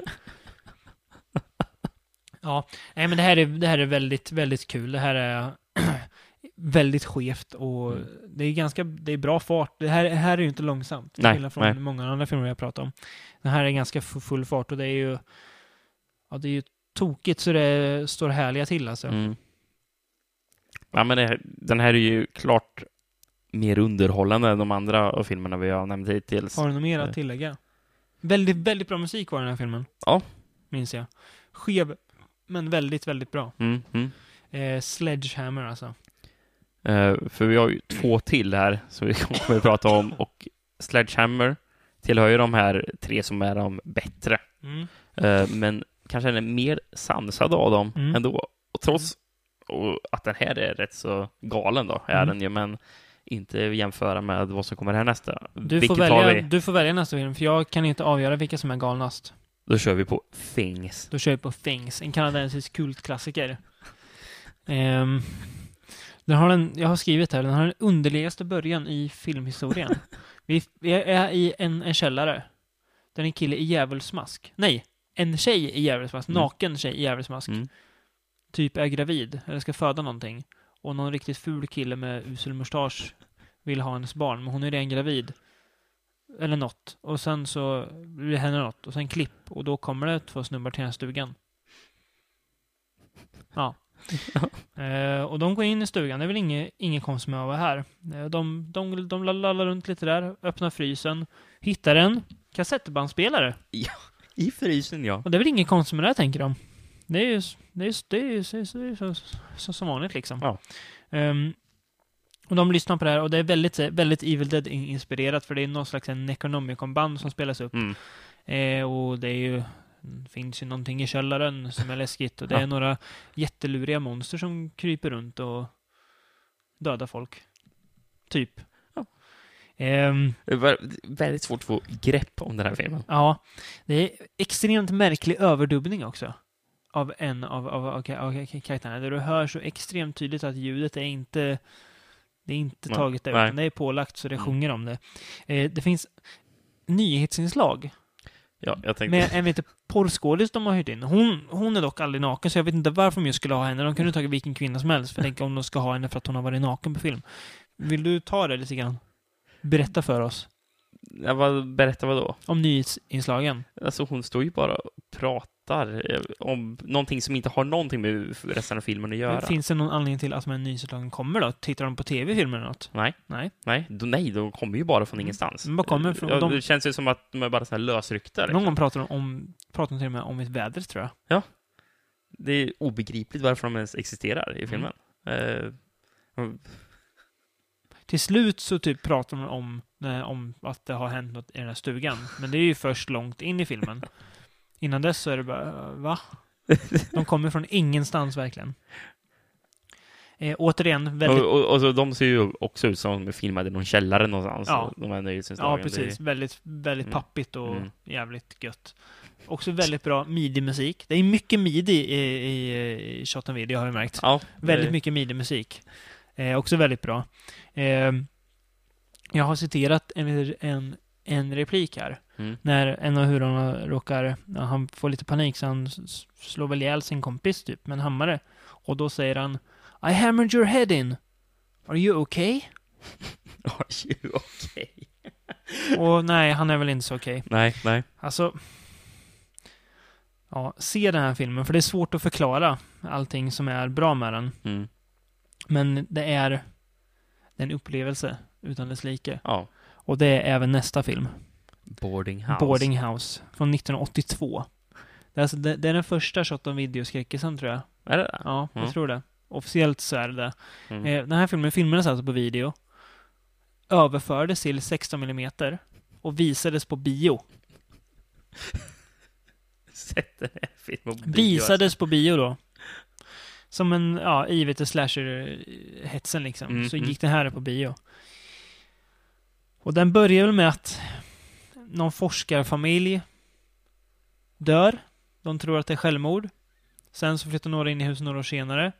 ja, nej men det här är, det här är väldigt, väldigt kul. Det här är (clears throat) väldigt skevt och Mm. det är ganska, det är bra fart. Det här, här är ju inte långsamt. till Nej, skillnad från nej. många andra filmer jag pratat om. Den här är ganska full fart och det är ju, ja det är ju tokigt så det står härliga till alltså. Mm. Ja, men det, den här är ju klart mer underhållande än de andra filmerna vi har nämnt hittills. Har du något mer Eh. att tillägga? Väldigt, väldigt bra musik var den här filmen. Ja. Minns jag. Skev, men väldigt, väldigt bra. Mm, mm. Eh, Sledgehammer alltså. Eh, för vi har ju två till här som vi (laughs) kommer att prata om och Sledgehammer tillhör ju de här tre som är de bättre. Mm. Eh, men kanske den är mer sansad av dem Mm. ändå. Och trots och att den här är rätt så galen då, är Mm. den ju, men inte jämföra med vad som kommer här Du, får välja, vi? du får välja nästa film, för jag kan inte avgöra vilka som är galnast. Då kör vi på Things. Då kör jag på Things, en kanadensisk kultklassiker. Um, den har den, jag har skrivit här, den har den underligaste början i filmhistorien. (laughs) vi, vi är i en, en källare. Där en kille i djävulsmask. Nej, en tjej i djävulsmask. Mm. Naken tjej i djävulsmask. Mm. Typ är gravid, eller ska föda någonting. Och någon riktigt ful kille med usel mustasch vill ha hennes barn, men hon är redan gravid. Eller något. Och sen så blir det henne något. Och sen klipp. Och då kommer det två snubbar till den här stugan. (laughs) Ja. Eh, och de går in i stugan. Det är väl inget, inget konstigt med att vara här. Eh, de, de, de lallar runt lite där, öppnar frysen, hittar en kassettbandspelare. I frysen, ja. Och det är väl inget konstigt med det tänker de. Det är ju det är, det är, det är, är så, så, som vanligt liksom. Ja. Ehm, och de lyssnar på det här och det är väldigt, väldigt Evil Dead-inspirerat för det är någon slags en Necronomicon-band som spelas upp. Mm. Eh, och det är ju det finns ju någonting i källaren som är läskigt och det Ja. är några jätteluriga monster som kryper runt och dödar folk. Typ. Ja. Ehm, Det var väldigt svårt att få grepp om den här filmen. Ja, det är extremt märklig överdubbning också. Av en av, av, av, av, karaktärerna. Där du hör så extremt tydligt att ljudet är inte det är inte Nej, taget där, utan det är pålagt så det Mm. sjunger om det. Eh, det finns nyhetsinslag Ja, jag tänkte... med en lite porrskådis de har hyrt in. Hon, hon är dock aldrig naken, så jag vet inte varför de just skulle ha henne. De kunde tagit vilken kvinna som helst, för tänk om de ska ha henne för att hon har varit naken på film. Vill du ta det lite grann? Berätta för oss Jag var, berätta vad då? om nyhetsinslagen. Alltså hon står ju bara och pratar eh, om någonting som inte har någonting med resten av filmen att göra. Finns det någon anledning till att de här nyhetsinslagen kommer då? Tittar de på tv-filmer eller något? Nej, Nej. nej, de, nej, de kommer ju bara från ingenstans. De bara kommer från- ja, de- Det känns ju som att de är bara så här lösryckta. liksom. Någon gång pratar de om, pratar de till och med om ett väder, tror jag. Det är obegripligt varför de ens existerar i filmen. Eh, Till slut så typ pratar man om, eh, om att det har hänt något i den här stugan. Men det är ju först långt in i filmen. (laughs) Innan dess så är det bara, eh, va? (laughs) De kommer från ingenstans verkligen. Eh, återigen, väldigt... och, och, och så, de ser ju också ut som de är filmade i någon källare någonstans. Ja. De här. Ja, precis. Väldigt, väldigt Mm. pappigt och Mm. jävligt gött. Också väldigt bra midi-musik. Det är mycket midi i, i, i Shot on Video har jag märkt. Ja, Väldigt det- mycket midi-musik. Eh, också väldigt bra. Eh, jag har citerat en, en, en replik här. Mm. När en av hurarna råkar, ja, han får lite panik så han slår väl ihjäl sin kompis typ med en hammare. Och då säger han I hammered your head in. Are you okay? (laughs) Are you okay? (laughs) Och nej, han är väl inte så okej. Nej, nej. Alltså... Ja, se den här filmen, för det är svårt att förklara allting som är bra med den. Mm. Men det är, det är en upplevelse utan dess like. Ja. Och det är även nästa film. Boarding House. Boarding House. Från 1982. Det är, alltså, det, det är den första shot on videoskräckisen tror jag. Är det det? Ja, jag Mm. tror det. Officiellt så är det det. Mm. Eh, den här filmen filmades alltså på video. Överfördes till 16 mm och visades på bio. (laughs) Sett den här filmen på bio, Visades på bio då. Som en, ja, givet till slasher-hetsen liksom. Mm, så mm. gick det här på bio. Och den börjar väl med att någon forskarfamilj dör. De tror att det är självmord. Sen så flyttar några in i huset några år senare.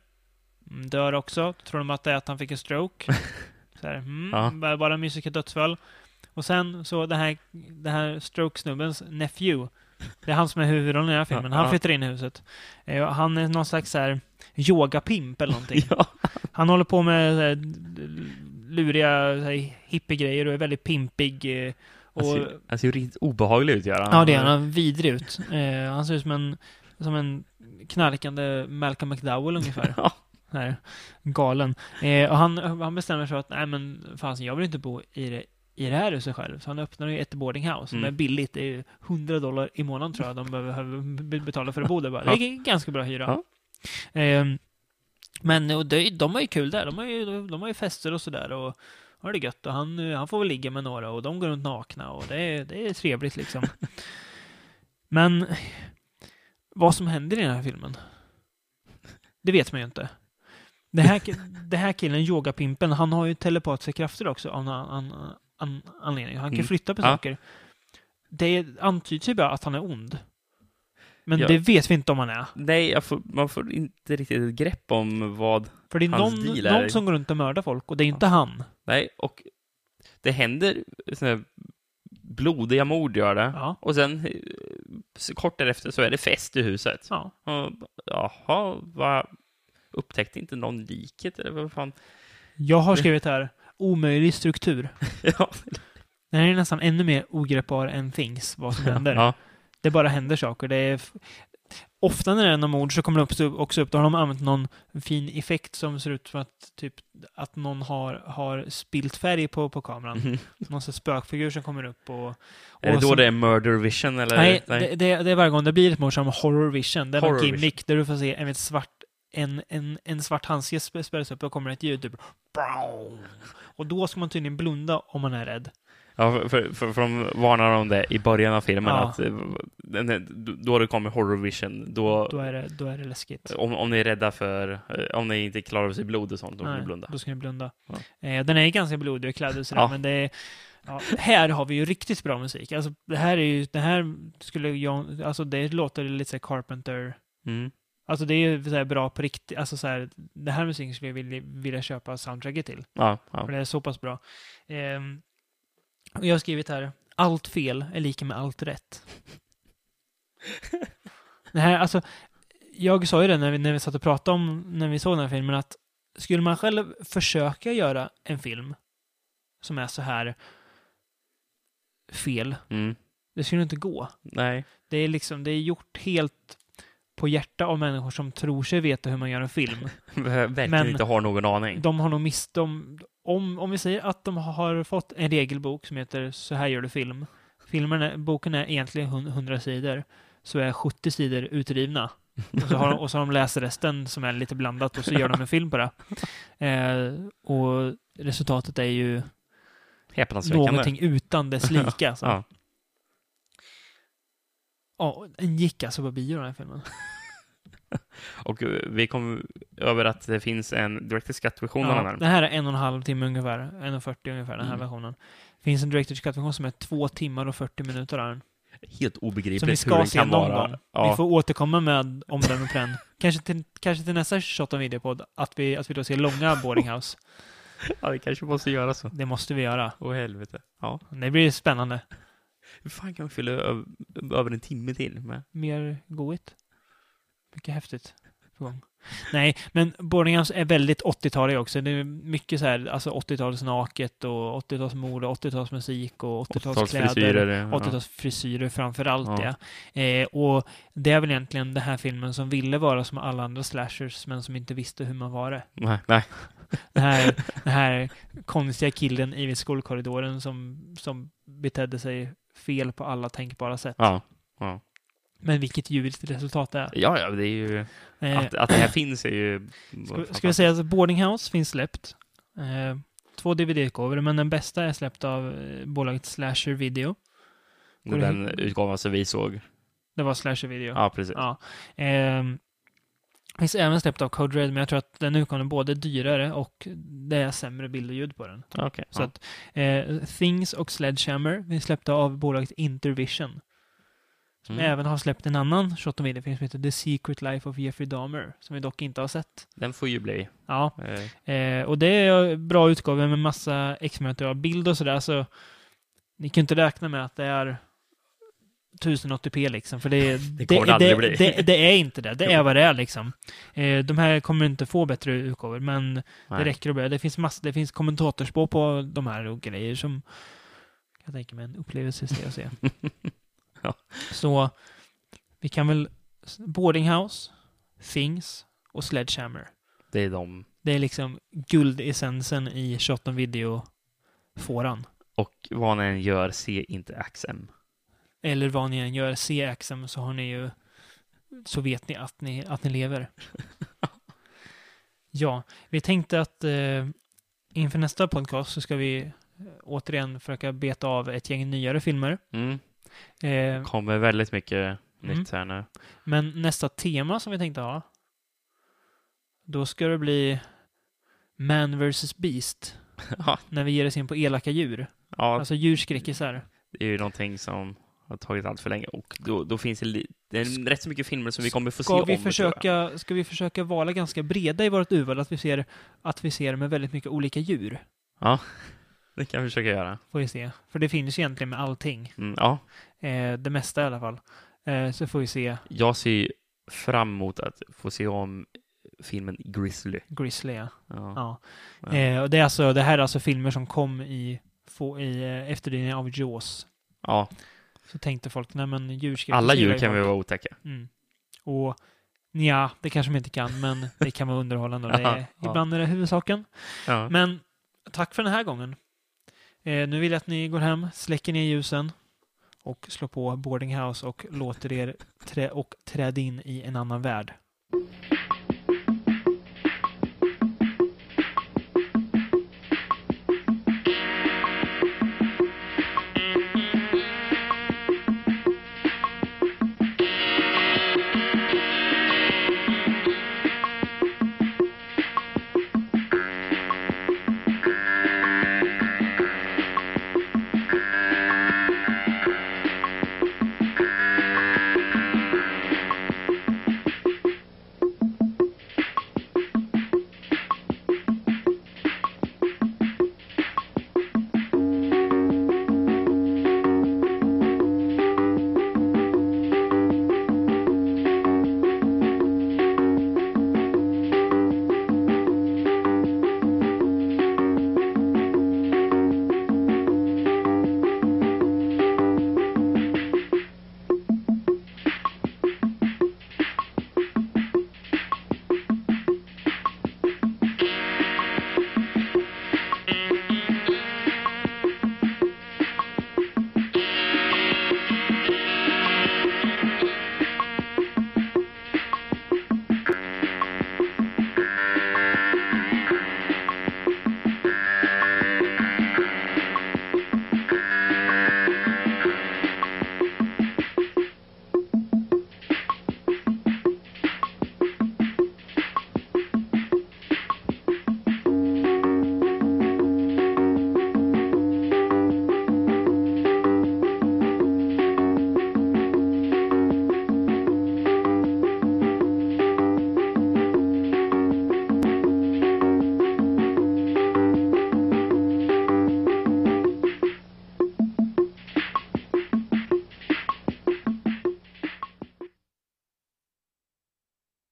Mm, Dör också. Tror de att det är att han fick en stroke. (laughs) Så här, mm, Ja. bara- mysiska dödsfall. Och sen så den här, den här stroke-snubbens nephew. Det är han som är huvudrollen i den här filmen. Ja, Han flyttar in i huset. Eh, Han är någon slags så här yogapimp eller någonting. (laughs) Ja. Han håller på med så här, luriga så här, hippiegrejer och är väldigt pimpig. eh, Han Och, ser, han ser ju riktigt obehaglig ut, gör han. ja, det är han. Vidrig ut. Eh, han ser ut som en, som en knarkande Malcolm McDowell ungefär. (laughs) Ja. här, galen. Eh, och han, han bestämmer sig för att, nej men fasen, jag vill inte bo i det, i det här huset själv. Så han öppnar ju ett boarding house som Mm. är billigt. Det är 100 dollar i månaden tror jag de behöver be- betala för att bo där bara. Det är ganska bra hyra. Ja. Eh, men och det, de har ju kul där. De har ju, de har ju fester och sådär. Och har det gött. Och han, han får väl ligga med några och de går runt nakna. Och det, är- det är trevligt liksom. (laughs) Men vad som händer i den här filmen, det vet man ju inte. Det här, det här killen, yogapimpen, han har ju telepatiska krafter också av någon an, an, anledning. Han kan Mm. flytta på Ja. saker. Det antyds ju bara att han är ond. Men Ja. det vet vi inte om han är. Nej, jag får, man får inte riktigt ett grepp om vad... För det är Hans någon, deal är- någon som går runt och mördar folk och det är inte han. Nej, och det händer såna här blodiga mord, gör det. Ja. Och sen eh, så kort därefter så är det fest i huset. Ja. Och, jaha, vad... Upptäckte inte någon liket, eller vad fan? Jag har skrivit här, omöjlig struktur. (laughs) ja. Den här är nästan ännu mer ogreppbar än Things, vad som (laughs) händer. ja. Det bara händer saker. Det är f- Ofta när det är någon mord så kommer det upp, också upp, då har de använt någon fin effekt som ser ut som att, typ, att någon har, har spilt färg på, på kameran. Mhm. Någon sån spökfigur som kommer upp och... och Är det då som- det är murder vision, eller? Nej, Det, det, det är varje gång det blir ett mord som horror vision. Det är Horror gimmick där du får se en svart, en, en, en svart handske sp- spelas upp och kommer ett ljud typ. Och då ska man tydligen blunda om man är rädd. Ja, för, för, för, de varnar om det i början av filmen, Ja. att eh, då det kommer horror vision, då, Då är det, då är det läskigt. om, om ni är rädda för, eh, om ni inte klarar av sig blod och sånt, då får ni blunda. Då ska ni blunda. Ja. Eh, den är ganska blodig och klädd och sådär, Ja. men det är, ja, här har vi ju riktigt bra musik. Alltså, det här är ju, det här skulle jag, alltså det låter lite så här Carpenter, Mm. alltså det är ju så bra på riktigt, alltså så här, det här musiken skulle jag vilja, vilja köpa soundtracket till. Ja, ja. För det är så pass bra. Ehm, och jag har skrivit här, allt fel är lika med allt rätt. det här, alltså, jag sa ju det när vi, när vi satt och pratade om, när vi såg den här filmen, att skulle man själv försöka göra en film som är så här fel, Mm. det skulle inte gå. Nej. Det är liksom, det är gjort helt på hjärta av människor som tror sig veta hur man gör en film. (laughs) Verkligen Men- inte har någon aning. De har nog mist... De, om, om vi säger att de har fått en regelbok som heter Så här gör du film. Filmen är, boken är egentligen hun- 100 sidor. Så är 70 sidor utrivna. Och så, har de, och så har de läst resten som är lite blandat och så gör de en film på det. Eh, och resultatet är ju någonting utan dess (laughs) like. Alltså. Ja. Ja, den gick alltså på bio den här filmen. Och vi kom över att det finns en Director's Cut-version av Ja, den här. den här är en och en halv timme ungefär. 1.40 ungefär, den här Mm. versionen. Det finns en Director's Cut-version som är två timmar och 40 minuter av den. Helt obegripligt Som vi hur ska den se kan någon vara. gång. Ja. Vi får återkomma med omdöme på den. (laughs) Kanske till, kanske till nästa shot on videopodd, att vi, att vi då ser långa boarding house. ja, vi kanske måste göra så. Det måste vi göra. Åh helvete. Ja. Det blir spännande. Hur fan kan vi fylla över en timme till med? Mer goigt. Mycket häftigt på gång. Nej, men boarding house är väldigt 80-talig också. Det är mycket så här, alltså 80-talsnaket och 80-talsmode, 80-talsmusik och 80-talskläder. 80-talsfrisyrer. ja. 80-talsfrisyrer framför allt, ja. Ja. Eh, och det är väl egentligen den här filmen som ville vara som alla andra slashers, men som inte visste hur man var det. Nej, nej. (laughs) Den här, den här konstiga killen i skolkorridoren som, som betedde sig fel på alla tänkbara sätt. Ja. ja. Men vilket ljuvligt resultat det är. Ja, ja, det är ju... Eh, Att, att det här finns är ju... ska, (clears throat) ska vi säga att Boarding House finns släppt. Eh, två DVD-utgåvor, men den bästa är släppt av eh, bolaget Slasher Video. Det är Den utgåvan som vi såg. Det var Slasher Video. Ja, precis. Ja. Ehm, finns även släppt av Code Red, men jag tror att den utgåvan är både dyrare och det är sämre bild och ljud på den. Okej. Så ja. att eh, Things och Sledgehammer finns släppta av bolaget Intervision. Som Mm. även har släppt en annan shot of video film som heter The Secret Life of Jeffrey Dahmer, som vi dock inte har sett. Den får ju bli. Ja, Eh, eh, och det är bra utgåvor med massa extra bild och sådär, så ni kan inte räkna med att det är 1080p liksom, för det, (laughs) det, det det, det, det är inte det. Det är vad det är liksom. Eh, de här kommer inte få bättre utgåvor, men det nej. räcker att börja. Det finns massor, det finns kommentatorspår på de här och grejer som kan jag tänka mig en upplevelse se och (laughs) se. Ja. Så vi kan väl Boarding House, Things och Sledgehammer. Det är de. Det är liksom guldessensen i shot on video-fåran. Och vad ni än gör, se inte XM. Eller vad ni än gör, se Axem så har ni ju så vet ni att ni, att ni lever. (laughs) ja, vi tänkte att eh, inför nästa podcast så ska vi eh, återigen försöka beta av ett gäng nyare filmer. Mm. Eh, kommer väldigt mycket Mm. nytt här nu. men nästa tema som vi tänkte ha, då ska det bli Man vs. Beast. (laughs) Ja. När vi ger oss in på elaka djur. ja, Alltså djurskräckisar. det är ju någonting som har tagit allt för länge. Och då, då finns det, det är rätt så mycket filmer som vi kommer få se Ska om. vi, jag. försöka, ska vi försöka vara ganska breda i vårt urval? Att vi ser, att vi ser med väldigt mycket olika djur? Det kan vi försöka göra. Får vi se. För det finns ju egentligen med allting. Mm, ja, Eh, det mesta i alla fall. Eh, så får vi se jag ser fram emot att få se om filmen Grizzly. Grizzly. Ja. Ja. Ja. Eh, och det, är alltså, det här är alltså filmer som kom i, få, i eh, efterdyningar av Jaws. ja. Så tänkte folk, nej men djurskräck. Alla gillar djur ju kan vi vara otäcka. Mm. Och ja, det kanske man inte kan, men det kan vara underhållande. Och (laughs) det är, Ja. Ibland är det huvudsaken. Ja. Men tack för den här gången. Eh, nu vill jag att ni går hem, släcker ner ljusen och slår på boarding house och låter er trä och träda in i en annan värld.